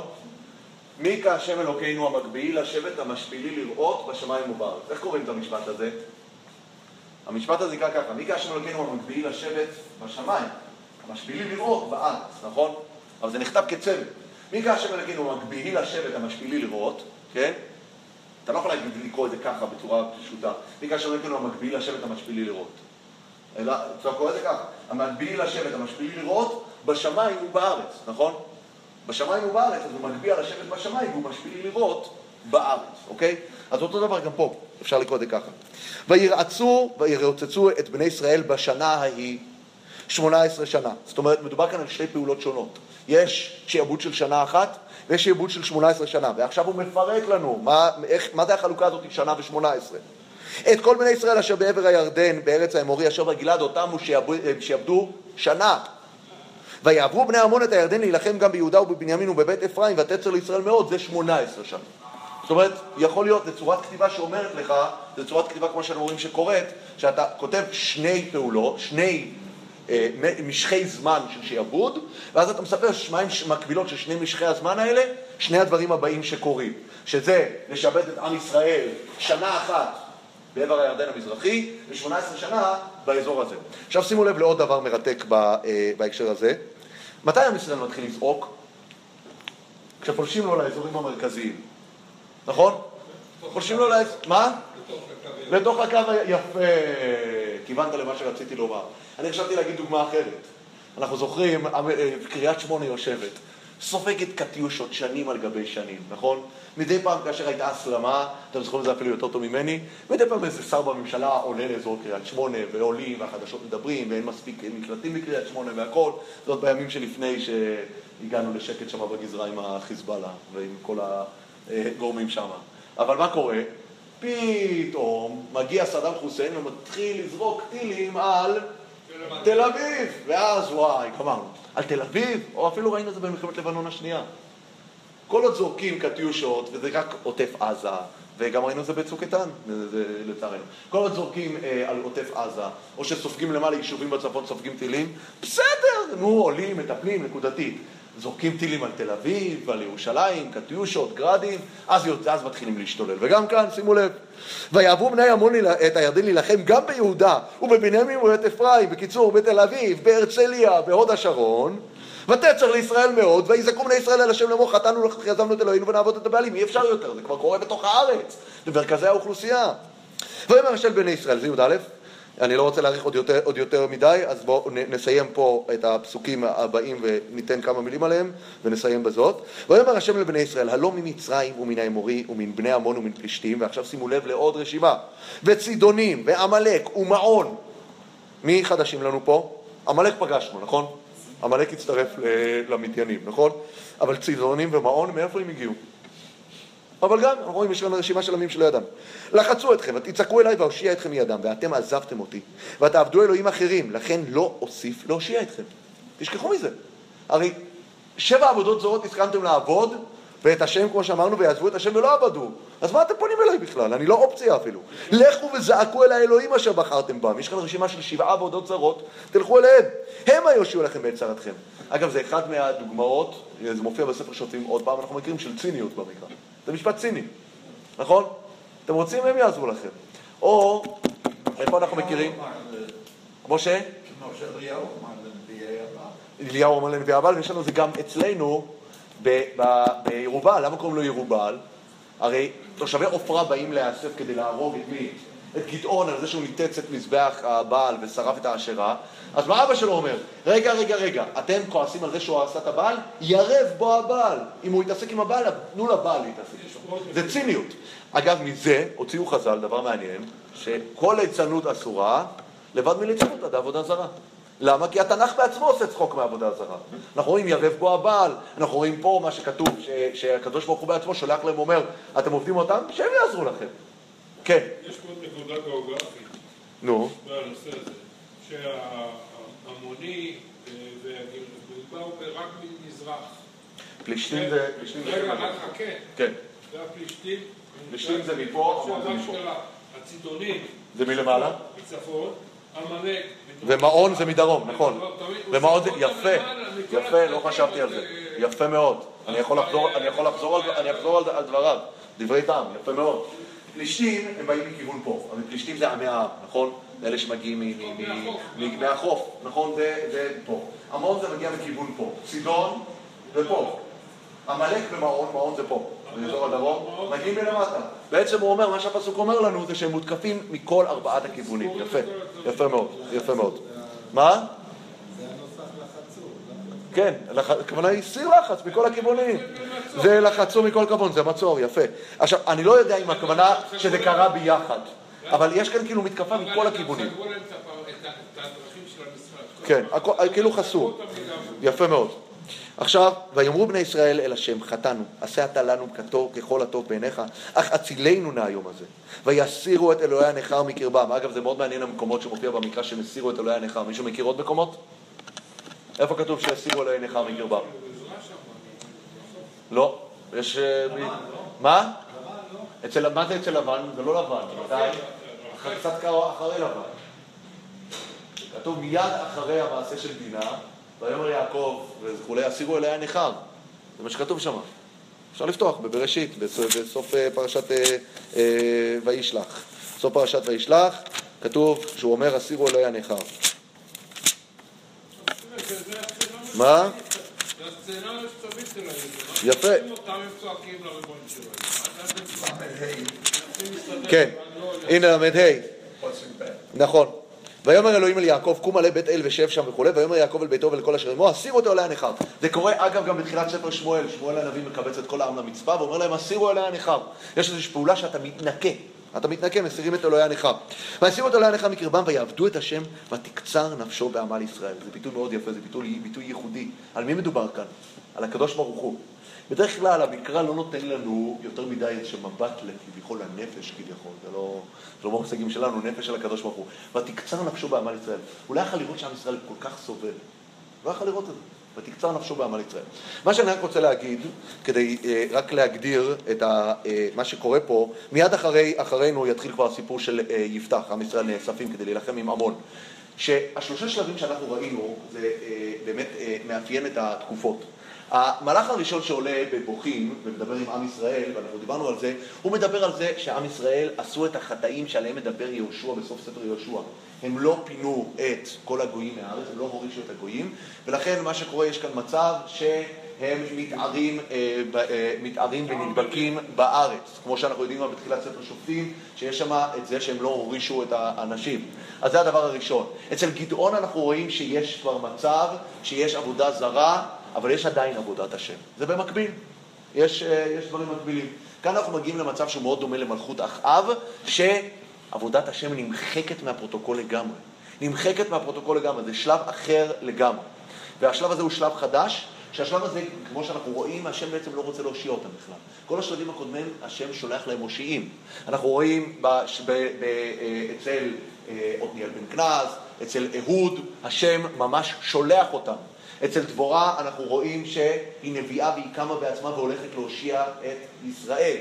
מי כהשם אלוקינו המגביהי לשבת המשפילי לראות בשמיים ובארץ. איך קוראים את המשפט הזה? המשפט הזה נקרא ככה, מי כהשם אלוקינו המגביהי לשבת בשמיים, המשפילי לראות בארץ, נכון? אבל זה נכתב כצוות. מי כהשם אלוקינו המגביהי לשבת המשפילי לראות, כן? אתה לא יכול להגיד, לקרוא את זה ככה בצורה פשוטה. מי כאשר אלוקינו המגביל לשבת המשפילי לראות. אלא, אתה קורא את זה ככה, המגביל לשבת המשפילי לראות בשמיים ובארץ, נכון? בשמיים ובארץ, אז הוא מגביל לשבת בשמיים והוא משפילי לראות בארץ, אוקיי? אז אותו דבר גם פה, אפשר לקרוא את זה ככה. וירעצו וירוצצו את בני ישראל בשנה ההיא 18 שנה. זאת אומרת, מדובר כאן על שתי פעולות שונות. יש שעבוד של שנה אחת ויש שעבוד של 18 שנה. ועכשיו הוא מפרט לנו מה, איך, מה זה החלוקה הזאת שנה ו-18. את כל בני ישראל אשר בעבר הירדן, בארץ האמורי, אשר בגלעד, אותם הוא שיעבדו שנה. ויעברו בני עמון את הירדן להילחם גם ביהודה ובבנימין ובבית אפרים, ותצר לישראל מאוד, זה 18 שנה. זאת אומרת, יכול להיות, זו צורת כתיבה שאומרת לך, זו צורת כתיבה כמו שאנחנו רואים שקורית, שאתה כותב שני פעולות, שני אה, משכי זמן של שיעבוד, ואז אתה מספר שמיים מקבילות של שני משכי הזמן האלה, שני הדברים הבאים שקורים, שזה לשעבד את עם ישראל שנה אחת בעבר הירדן המזרחי, ו-18 שנה באזור הזה. עכשיו שימו לב לעוד דבר מרתק ב, אה, בהקשר הזה. מתי עם ישראל מתחיל לזעוק? כשפולשים לו לאזורים המרכזיים, נכון? פולשים לו לאזור... מה? לתוך הקו ה... יפה, כיוונת למה שרציתי לומר. אני חשבתי להגיד דוגמה אחרת. אנחנו זוכרים, אה, קריית שמונה יושבת, סופגת קטיושות שנים על גבי שנים, נכון? מדי פעם כאשר הייתה הסלמה, אתם זוכרים את זה אפילו יותר טוב ממני, מדי פעם איזה שר בממשלה עולה לאזור קריית שמונה, ועולים, והחדשות מדברים, ואין מספיק מקלטים בקריית שמונה והכל, זאת בימים שלפני שהגענו לשקט שם בגזרה עם החיזבאללה ועם כל הגורמים שם. אבל מה קורה? פתאום מגיע סדאם חוסיין ומתחיל לזרוק טילים על תל אביב, ואז וואי, גמרנו. על תל אביב, או אפילו ראינו את זה במלחמת לבנון השנייה. כל עוד זורקים קטיושות, וזה רק עוטף עזה, וגם ראינו את זה בצוק איתן, לצערנו. כל עוד זורקים אה, על עוטף עזה, או שסופגים למעלה יישובים בצפון, סופגים טילים, בסדר, נו, עולים, מטפלים, נקודתית. זורקים טילים על תל אביב, על ירושלים, קטיושות, גרדים, אז, אז מתחילים להשתולל. וגם כאן, שימו לב, ויעברו בני עמון את הירדן להילחם גם ביהודה ובבנימין ובבית אפרים, בקיצור, בתל אביב, בהרצליה, בהוד השרון, ותצר לישראל מאוד, ויזעקו בני ישראל אל השם לאמור חטאנו לכך יזמנו את אלוהינו ונעבוד את הבעלים, אי אפשר יותר, זה כבר קורה בתוך הארץ, במרכזי האוכלוסייה. ויאמר השם בני ישראל, זה י"א, אני לא רוצה להאריך עוד עוד יותר מדי, אז בואו נסיים פה את הפסוקים הבאים וניתן כמה מילים עליהם, ונסיים בזאת. ויאמר השם לבני ישראל, הלא ממצרים ומן האמורי ומן בני עמון ומן פלישתים, ועכשיו שימו לב לעוד רשימה, וצידונים ועמלק ומעון. מי חדשים לנו פה? עמלק פגשנו, נכון? עמלק הצטרף למדיינים, נכון? אבל צידונים ומעון, מאיפה הם הגיעו? אבל גם, אנחנו רואים, יש לנו רשימה של עמים שלא ידענו. לחצו אתכם, ותצעקו אליי ואושיע אתכם מידם, ואתם עזבתם אותי, ותעבדו אלוהים אחרים, לכן לא אוסיף להושיע אתכם. תשכחו מזה. הרי שבע עבודות זרות הסכמתם לעבוד, ואת השם, כמו שאמרנו, ויעזבו את השם ולא עבדו. אז מה אתם פונים אליי בכלל? אני לא אופציה אפילו. לכו וזעקו אל האלוהים אשר בחרתם בם. יש כאן רשימה של שבעה עבודות זרות, תלכו אליהם. המה יושיעו לכם בעת צרתכם. אגב, זה אחד מהדוגמאות, זה מופיע בספר שופטים עוד פעם, אנחנו מכירים של ציניות במקרא. זה משפט ציני, נכון? אתם רוצים, הם יעזבו לכם. או, איפה אנחנו מכירים? כמו שאליהו אמר לנביאי הבא. אליהו אומר לנביא הבעל, ויש לנו את זה גם אצלנו ב- ב- בירובעל. למה קוראים לו ירובעל? הרי תושבי עופרה באים להיאסף כדי להרוג את מי? את גדעון על זה שהוא ניתץ את מזבח הבעל ושרף את האשרה. אז מה אבא שלו אומר? רגע, רגע, רגע, אתם כועסים על זה שהוא עשה את הבעל? ירב בו הבעל. אם הוא יתעסק עם הבעל, תנו לבעל להתעסק. זה ציניות. אגב, מזה הוציאו חז"ל, דבר מעניין, שכל ליצנות אסורה, לבד מליצנות עד עבודה זרה. למה? כי התנ"ך בעצמו עושה צחוק מעבודה זרה. אנחנו רואים ירב בו הבעל, אנחנו רואים פה מה שכתוב, שהקדוש ברוך הוא בעצמו שולח להם ואומר, אתם עובדים אותם? שהם יעזרו לכם. כן, יש פה נקודה גיאוגרפית נו, בנושא הזה, שההמוני באו רק ממזרח. פלישתים זה... רגע. רק חכה. כן, והפלישתים... פלישתים זה מפה, מה מפה. הצידונים... זה מלמעלה? מצפון, עמלק... ומעון זה מדרום, נכון. ומעון זה, יפה, יפה, לא חשבתי על זה. יפה מאוד. אני יכול לחזור, על דבריו. דברי טעם, יפה מאוד. פלישתים הם באים מכיוון פה, אבל פלישתים זה עמי העם, נכון? אלה שמגיעים מהחוף. נכון? זה זה פה. עמון זה מגיע מכיוון פה. צידון זה פה. עמלק ומעון, מעון זה פה. באזור הדרום, מגיעים מלמטה. בעצם הוא אומר, מה שהפסוק אומר לנו זה שהם מותקפים מכל ארבעת הכיוונים. יפה, יפה מאוד, יפה מאוד. מה? זה הנוסח לחצור. לא? כן, הכוונה היא סיר לחץ מכל הכיוונים. זה לחצו מכל כיוון, זה מצור, יפה. עכשיו, אני לא יודע אם הכוונה שזה קרה ביחד, אבל יש כאן כאילו מתקפה מכל הכיוונים. כן, כאילו חסו. יפה מאוד. עכשיו, ויאמרו בני ישראל אל השם, חטאנו, עשה אתה לנו ככל הטוב בעיניך, אך אצילנו מהיום הזה. ויסירו את אלוהי הנכר מקרבם. אגב, זה מאוד מעניין המקומות שמופיע במקרא שהם הסירו את אלוהי הנכר. מישהו מכיר עוד מקומות? איפה כתוב שיסירו אלוהי נכר מקרבם? לא. יש... אה, מה? אצל, מה זה אצל לבן? זה לא לבן. מתי? קצת אחרי לבן. כתוב מיד אחרי המעשה של דינה, ויאמר יעקב וכולי, הסירו אליה ניכר. זה מה שכתוב שם. אפשר לפתוח בבראשית, בסוף אה, פרשת אה, וישלח. סוף פרשת וישלח, כתוב שהוא אומר הסירו אלוהי הניכר. מה? יפה. כן, הנה ל"ה. נכון. ויאמר אלוהים אל יעקב, קום עלי בית אל ושב שם וכולי, ויאמר יעקב אל ביתו ולכל אשר עמו, הסירו אותו עלי הנכר. זה קורה אגב גם בתחילת ספר שמואל, שמואל הנביא מקבץ את כל העם למצפה ואומר להם, הסירו עלי הנכר. יש איזושהי פעולה שאתה מתנקה, אתה מתנקה, מסירים את אלוהי הנכר. ויסירו את אלוהי הנכר מקרבם ויעבדו את השם ותקצר נפשו בעמל ישראל. זה ביטוי מאוד יפה, זה ביטוי, ביטוי ייחודי. על מי מדובר כאן? על הקדוש ברוך הוא. בדרך כלל המקרא לא נותן לנו יותר מדי איזשהו מבט כביכול לנפש כביכול, זה לא, זה לא במושגים שלנו, נפש של הקדוש ברוך הוא. ותקצר נפשו בעמל ישראל. הוא לא יכול לראות שעם ישראל כל כך סובל. לא יכול לראות את זה. ותקצר נפשו בעמל ישראל. מה שאני רק רוצה להגיד, כדי אה, רק להגדיר את ה, אה, מה שקורה פה, מיד אחרי, אחרינו יתחיל כבר הסיפור של אה, יפתח, עם ישראל נאספים כדי להילחם עם עמון. שהשלושה שלבים שאנחנו ראינו, זה אה, באמת אה, מאפיין את התקופות. המהלך הראשון שעולה בבוכים ומדבר עם עם ישראל, ואנחנו דיברנו על זה, הוא מדבר על זה שעם ישראל עשו את החטאים שעליהם מדבר יהושע בסוף ספר יהושע. הם לא פינו את כל הגויים מהארץ, הם לא הורישו את הגויים, ולכן מה שקורה, יש כאן מצב שהם מתערים, אה, אה, מתערים ונדבקים בארץ, כמו שאנחנו יודעים גם בתחילת ספר שופטים, שיש שם את זה שהם לא הורישו את האנשים. אז זה הדבר הראשון. אצל גדעון אנחנו רואים שיש כבר מצב, שיש עבודה זרה, אבל יש עדיין עבודת השם. זה במקביל. יש, אה, יש דברים מקבילים. כאן אנחנו מגיעים למצב שהוא מאוד דומה למלכות אחאב, שעבודת השם נמחקת מהפרוטוקול לגמרי. נמחקת מהפרוטוקול לגמרי, זה שלב אחר לגמרי. והשלב הזה הוא שלב חדש, שהשלב הזה, כמו שאנחנו רואים, השם בעצם לא רוצה להושיע אותם בכלל. כל השלבים הקודמים, השם שולח להם מושיעים. אנחנו רואים בש, ב, ב, אה, אצל אה, עתניאל בן כנז, אצל אהוד, השם ממש שולח אותם. אצל דבורה אנחנו רואים שהיא נביאה והיא קמה בעצמה והולכת להושיע את ישראל.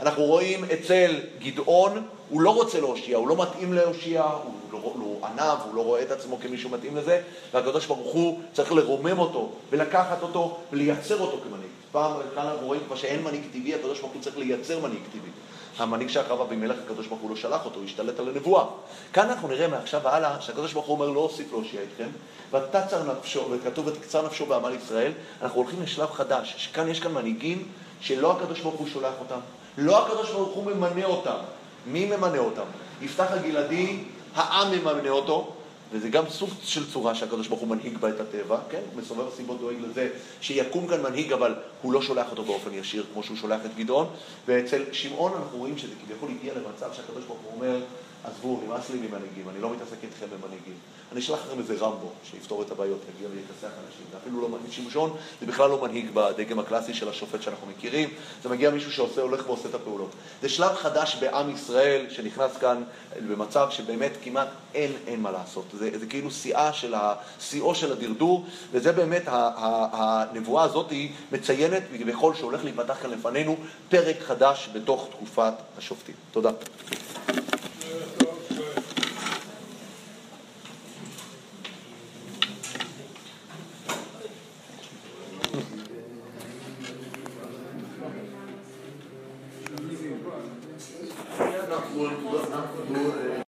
אנחנו רואים אצל גדעון, הוא לא רוצה להושיע, הוא לא מתאים להושיע, הוא לא, לא ענב, הוא לא רואה את עצמו כמישהו מתאים לזה, והקדוש ברוך הוא צריך לרומם אותו ולקחת אותו ולייצר אותו כמנהיג. פעם כאן אנחנו רואים כבר שאין מנהיג טבעי, הקדוש ברוך הוא צריך לייצר מנהיג טבעי. המנהיג שאחריו אבימלך, הקדוש ברוך הוא לא שלח אותו, הוא השתלט על הנבואה. כאן אנחנו נראה מעכשיו והלאה שהקדוש ברוך הוא אומר לא אוסיף להושיע אתכם, ותצר נפשו, וכתוב ותקצר נפשו בעמל ישראל, אנחנו הולכים לשלב חדש, שכאן יש כאן מנהיגים שלא הקדוש ברוך הוא שולח אותם, לא הקדוש ברוך הוא ממנה אותם. מי ממנה אותם? יפתח הגלעדי, העם ממנה אותו, וזה גם סוג של צורה שהקדוש ברוך הוא מנהיג בה את הטבע, כן? מסובב הסיבות דואג לזה שיקום כאן מנהיג, אבל הוא לא שולח אותו באופן ישיר כמו שהוא שולח את גדעון. ואצל שמעון אנחנו רואים שזה כביכול הגיע למצב שהקדוש ברוך הוא אומר, עזבו, נמאס לי ממנהיגים, אני לא מתעסק איתכם במנהיגים. אני אשלח לכם איזה רמבו שיפתור את הבעיות, יגיע ויכסח אנשים. זה אפילו לא מנהיג. שמשון זה בכלל לא מנהיג בדגם הקלאסי של השופט שאנחנו מכירים, זה מגיע מישהו שעושה, הולך ועושה את הפעולות. זה שלב חדש בעם ישראל שנכנס כאן במצב שבאמת כמעט אין, אין מה לעשות. זה, זה כאילו שיאה של שיאו של הדרדור, וזה באמת, הנבואה הזאת היא מציינת כביכול שהולך להיפתח כאן לפנינו פרק חדש בתוך תקופת השופטים. תודה.